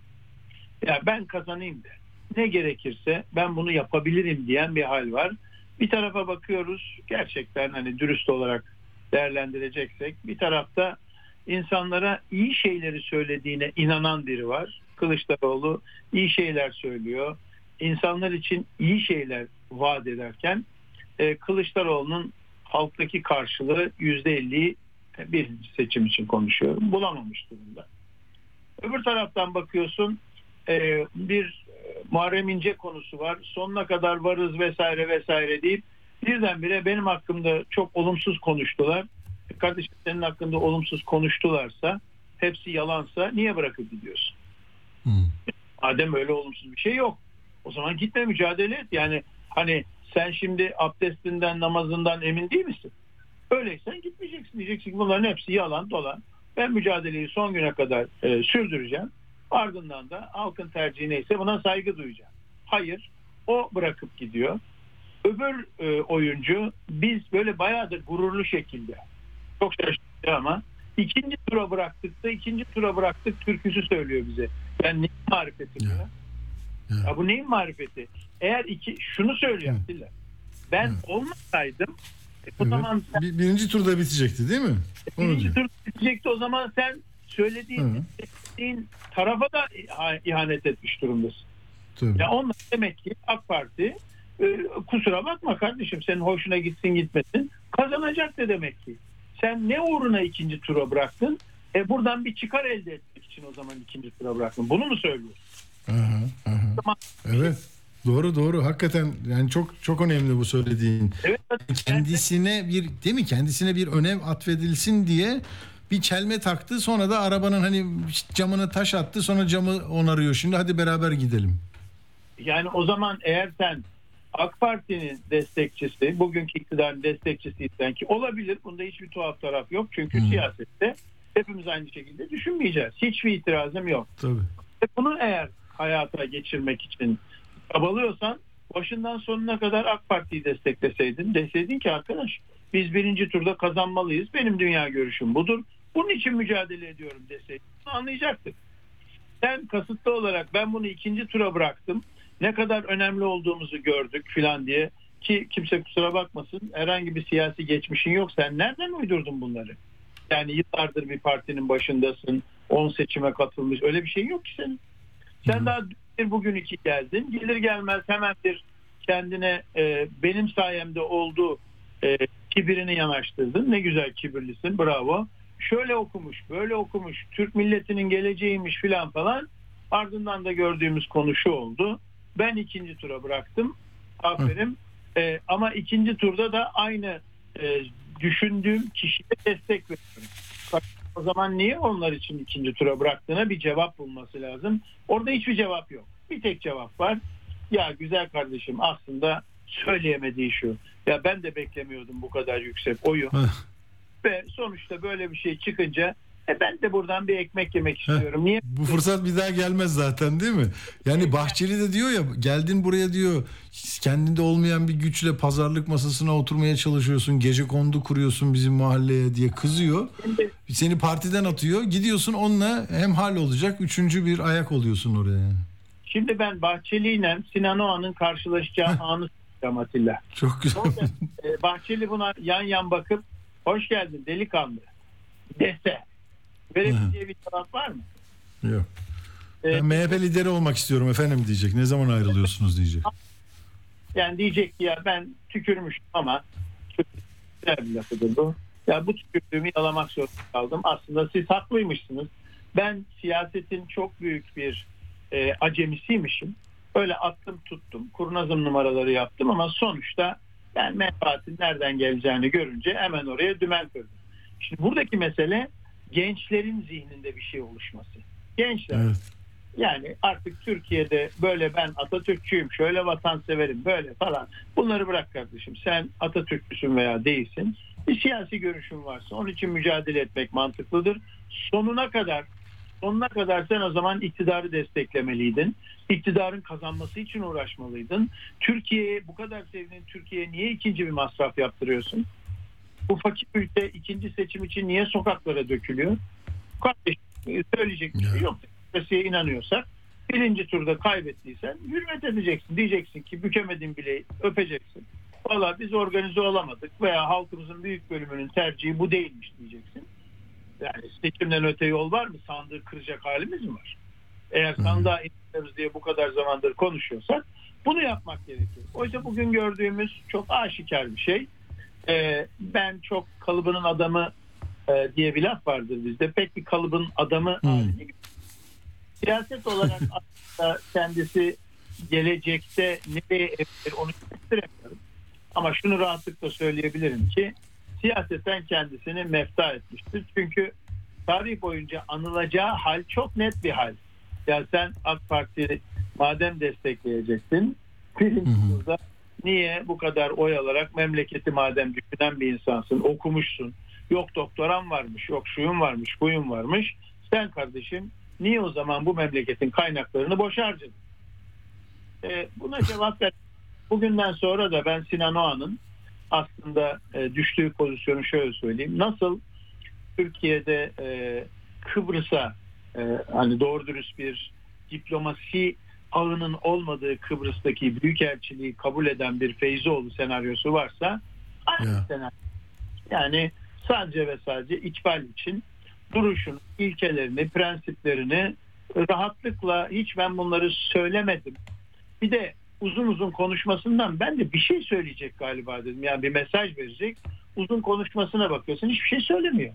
Ya ben kazanayım da ne gerekirse ben bunu yapabilirim diyen bir hal var. Bir tarafa bakıyoruz gerçekten hani dürüst olarak değerlendireceksek bir tarafta insanlara iyi şeyleri söylediğine inanan biri var. Kılıçdaroğlu iyi şeyler söylüyor. İnsanlar için iyi şeyler vaat ederken e, Kılıçdaroğlu'nun halktaki karşılığı yüzde elliyi bir seçim için konuşuyorum. Bulamamış durumda. Öbür taraftan bakıyorsun e, bir Muharrem İnce konusu var. Sonuna kadar varız vesaire vesaire deyip birdenbire benim hakkımda çok olumsuz konuştular. E kardeşim senin hakkında olumsuz konuştularsa hepsi yalansa niye bırakıp gidiyorsun? Madem öyle olumsuz bir şey yok. O zaman gitme mücadele et. Yani hani sen şimdi abdestinden namazından emin değil misin? Öyleysen gitmeyeceksin. Diyeceksin bunların hepsi yalan dolan. Ben mücadeleyi son güne kadar e, sürdüreceğim. Ardından da halkın tercihi neyse buna saygı duyacağım. Hayır o bırakıp gidiyor. Öbür e, oyuncu biz böyle bayağı da gururlu şekilde çok şaşırttı ama ikinci tura bıraktık da ikinci tura bıraktık türküsü söylüyor bize. Ben neyin marifeti bu ya? Ya bu neyin marifeti? Eğer iki şunu söylüyor Atilla. Ben olmasaydım e, o zaman sen, Bir- birinci turda bitecekti değil mi? Onu birinci diyor. tur bitecekti o zaman sen söylediğin, tarafa da iha- ihanet etmiş durumdasın. Tabii. Ya onlar demek ki AK Parti e, kusura bakma kardeşim senin hoşuna gitsin gitmesin kazanacak da demek ki. Sen ne uğruna ikinci tura bıraktın? E buradan bir çıkar elde etmek için o zaman ikinci tura bıraktın. Bunu mu söylüyorsun? Aha, aha. Evet. Doğru doğru. Hakikaten yani çok çok önemli bu söylediğin. Kendisine bir değil mi? Kendisine bir önem atfedilsin diye bir çelme taktı. Sonra da arabanın hani camına taş attı. Sonra camı onarıyor. Şimdi hadi beraber gidelim. Yani o zaman eğer sen AK Parti'nin destekçisi, bugünkü iktidarın destekçisiysen ki olabilir. Bunda hiçbir tuhaf taraf yok. Çünkü siyasette hepimiz aynı şekilde düşünmeyeceğiz. Hiçbir itirazım yok. Tabii. Bunu eğer hayata geçirmek için çabalıyorsan başından sonuna kadar AK Parti'yi destekleseydin deseydin ki arkadaş biz birinci turda kazanmalıyız. Benim dünya görüşüm budur. Bunun için mücadele ediyorum deseydin anlayacaktık. Sen kasıtlı olarak ben bunu ikinci tura bıraktım. Ne kadar önemli olduğumuzu gördük filan diye ki kimse kusura bakmasın herhangi bir siyasi geçmişin yok. Sen nereden uydurdun bunları? Yani yıllardır bir partinin başındasın. 10 seçime katılmış. Öyle bir şey yok ki senin. Sen daha bir bugün iki geldin. Gelir gelmez hemen bir kendine e, benim sayemde oldu e, kibirini yanaştırdın. Ne güzel kibirlisin. Bravo. Şöyle okumuş, böyle okumuş. Türk milletinin geleceğiymiş filan falan. Ardından da gördüğümüz konu şu oldu. Ben ikinci tura bıraktım. Aferin. E, ama ikinci turda da aynı e, düşündüğüm kişiye destek veriyorum. O zaman niye onlar için ikinci tura bıraktığına bir cevap bulması lazım. Orada hiçbir cevap yok. Bir tek cevap var. Ya güzel kardeşim aslında söyleyemediği şu. Ya ben de beklemiyordum bu kadar yüksek oyu. Ve sonuçta böyle bir şey çıkınca e ben de buradan bir ekmek yemek istiyorum. Niye? Bu fırsat bir daha gelmez zaten değil mi? Yani Bahçeli de diyor ya geldin buraya diyor kendinde olmayan bir güçle pazarlık masasına oturmaya çalışıyorsun. Gece kondu kuruyorsun bizim mahalleye diye kızıyor. Seni partiden atıyor. Gidiyorsun onunla hem hal olacak. Üçüncü bir ayak oluyorsun oraya. Şimdi ben Bahçeli ile Sinan Oğan'ın karşılaşacağı anı Atilla. Çok güzel. E, Bahçeli buna yan yan bakıp hoş geldin delikanlı dese verebileceği bir cevap var mı? Yok. E, Ben MHP lideri olmak istiyorum efendim diyecek. Ne zaman ayrılıyorsunuz diyecek. Yani diyecek ki ya ben tükürmüştüm ama güzel bir lafıdır bu. Ya bu tükürdüğümü yalamak zorunda kaldım. Aslında siz haklıymışsınız. Ben siyasetin çok büyük bir e, acemisiymişim. Öyle attım tuttum. Kurnazım numaraları yaptım ama sonuçta ben menfaatin nereden geleceğini görünce hemen oraya dümen kırdım. Şimdi buradaki mesele gençlerin zihninde bir şey oluşması. Gençler Evet. yani artık Türkiye'de böyle ben Atatürkçüyüm, şöyle vatanseverim, böyle falan. Bunları bırak kardeşim. Sen Atatürkçüsün veya değilsin. Bir siyasi görüşün varsa onun için mücadele etmek mantıklıdır. Sonuna kadar sonuna kadar sen o zaman iktidarı desteklemeliydin. İktidarın kazanması için uğraşmalıydın. Türkiye'ye bu kadar sevdiğin Türkiye'ye niye ikinci bir masraf yaptırıyorsun? Bu fakir ülke ikinci seçim için niye sokaklara dökülüyor? Kardeşim söyleyecek bir şey yok. Demokrasiye inanıyorsak birinci turda kaybettiysen hürmet edeceksin. Diyeceksin ki bükemedin bile öpeceksin. Valla biz organize olamadık veya halkımızın büyük bölümünün tercihi bu değilmiş diyeceksin. Yani seçimden öte yol var mı? Sandığı kıracak halimiz mi var? Eğer sandığa iniyoruz diye bu kadar zamandır konuşuyorsak bunu yapmak gerekir. Oysa bugün gördüğümüz çok aşikar bir şey. Ee, ben çok kalıbının adamı e, diye bir laf vardır bizde. Pek bir kalıbın adamı haline siyaset olarak aslında kendisi gelecekte nereye evrilir onu kestiremiyorum. Ama şunu rahatlıkla söyleyebilirim ki siyaseten kendisini mefta etmiştir. Çünkü tarih boyunca anılacağı hal çok net bir hal. Ya sen AK Parti madem destekleyeceksin birinci turda niye bu kadar oy alarak memleketi madem düşünen bir insansın okumuşsun yok doktoran varmış yok şuyun varmış buyun varmış sen kardeşim niye o zaman bu memleketin kaynaklarını boş harcadın? Ee, buna cevap ver. Bugünden sonra da ben Sinan Oğan'ın aslında e, düştüğü pozisyonu şöyle söyleyeyim. Nasıl Türkiye'de e, Kıbrıs'a e, hani doğru dürüst bir diplomasi ağının olmadığı Kıbrıs'taki büyükelçiliği kabul eden bir Feyzoğlu senaryosu varsa aynı senaryo. Yani sadece ve sadece ikbal için duruşunu, ilkelerini, prensiplerini rahatlıkla hiç ben bunları söylemedim. Bir de uzun uzun konuşmasından ben de bir şey söyleyecek galiba dedim. Yani bir mesaj verecek. Uzun konuşmasına bakıyorsun hiçbir şey söylemiyor.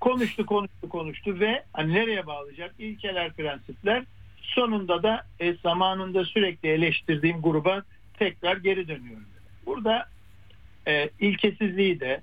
Konuştu konuştu konuştu ve hani nereye bağlayacak? İlkeler, prensipler. Sonunda da e, zamanında sürekli eleştirdiğim gruba tekrar geri dönüyorum. Burada e, ilkesizliği de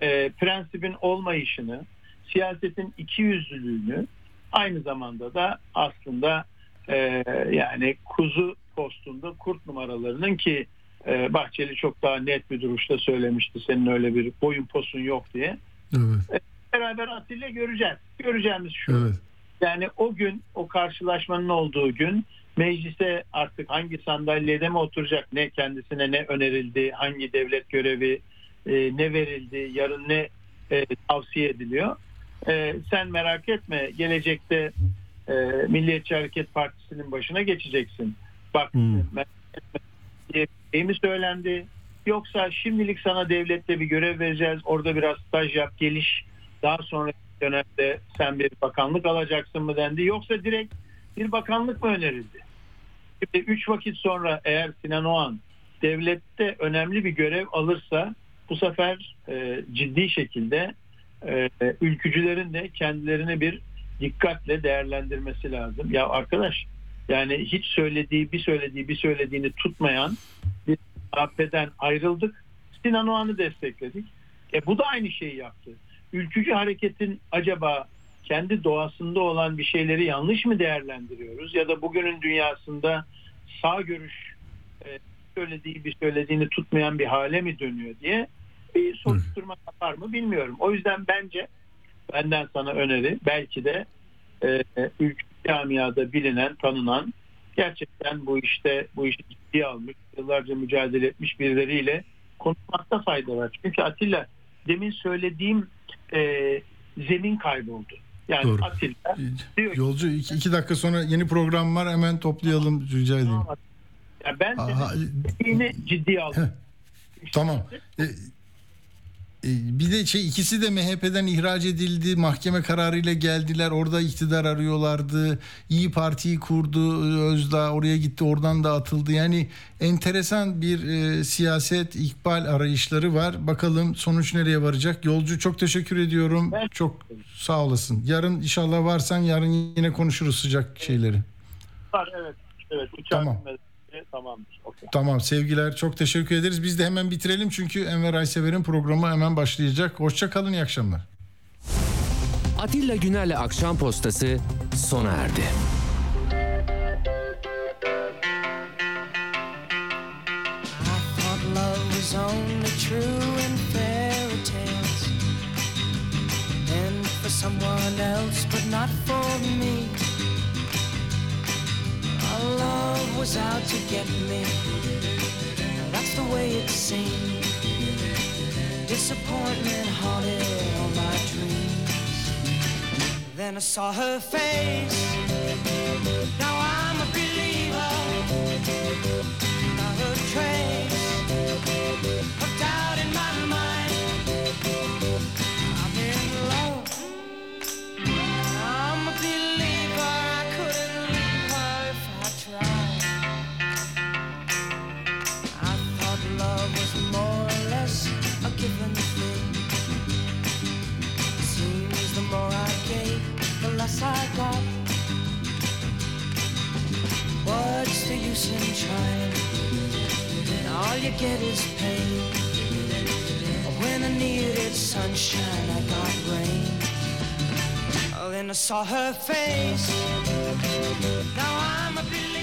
e, prensibin olmayışını, siyasetin ikiyüzlülüğünü aynı zamanda da aslında e, yani kuzu postunda kurt numaralarının ki e, Bahçeli çok daha net bir duruşta söylemişti senin öyle bir boyun posun yok diye. Evet. E, beraber Atilla göreceğiz. Göreceğimiz şu. Evet. Yani o gün o karşılaşmanın olduğu gün meclise artık hangi sandalyede mi oturacak ne kendisine ne önerildi hangi devlet görevi e, ne verildi yarın ne e, tavsiye ediliyor. E, sen merak etme gelecekte e, Milliyetçi Hareket Partisi'nin başına geçeceksin. Bak merak etme söylendi? Yoksa şimdilik sana devlette bir görev vereceğiz. Orada biraz staj yap, geliş. Daha sonra dönemde sen bir bakanlık alacaksın mı dendi. Yoksa direkt bir bakanlık mı önerildi? Şimdi üç vakit sonra eğer Sinan Oğan devlette önemli bir görev alırsa bu sefer e, ciddi şekilde e, ülkücülerin de kendilerini bir dikkatle değerlendirmesi lazım. Ya arkadaş yani hiç söylediği bir söylediği bir söylediğini tutmayan bir AP'den ayrıldık. Sinan Oğan'ı destekledik. E bu da aynı şeyi yaptı. Ülkücü hareketin acaba kendi doğasında olan bir şeyleri yanlış mı değerlendiriyoruz ya da bugünün dünyasında sağ görüş e, söylediği bir söylediğini tutmayan bir hale mi dönüyor diye bir soruşturma yapar mı bilmiyorum. O yüzden bence benden sana öneri belki de e, ülke camiada bilinen, tanınan gerçekten bu işte bu işi ciddiye almış, yıllarca mücadele etmiş birileriyle konuşmakta fayda var. Çünkü Atilla demin söylediğim e, zemin kayboldu. Yani Doğru. Atilla diyor ki, Yolcu iki, iki dakika sonra yeni program var hemen toplayalım rica edeyim. ya ben Aha, dediğini ciddiye aldım. Tamam. E, e, bir de şey ikisi de MHP'den ihraç edildi. Mahkeme kararıyla geldiler. Orada iktidar arıyorlardı. İyi Parti'yi kurdu Özdağ. Oraya gitti. Oradan da atıldı. Yani enteresan bir e, siyaset ikbal arayışları var. Bakalım sonuç nereye varacak? Yolcu çok teşekkür ediyorum. Çok sağ olasın. Yarın inşallah varsan yarın yine konuşuruz sıcak şeyleri. Var evet. Evet uçak Tamam. Hizmetleri tamamdır. Okey. Tamam sevgiler çok teşekkür ederiz. Biz de hemen bitirelim çünkü Enver Aysever'in programı hemen başlayacak. Hoşça kalın iyi akşamlar. Atilla Güner'le Akşam Postası sona erdi. someone else but not for me love was out to get me. That's the way it seemed. Disappointment haunted all my dreams. Then I saw her face. Now I'm a believer. Not a trace get is pain. When I needed sunshine, I got rain. Then I saw her face. Now I'm a believer.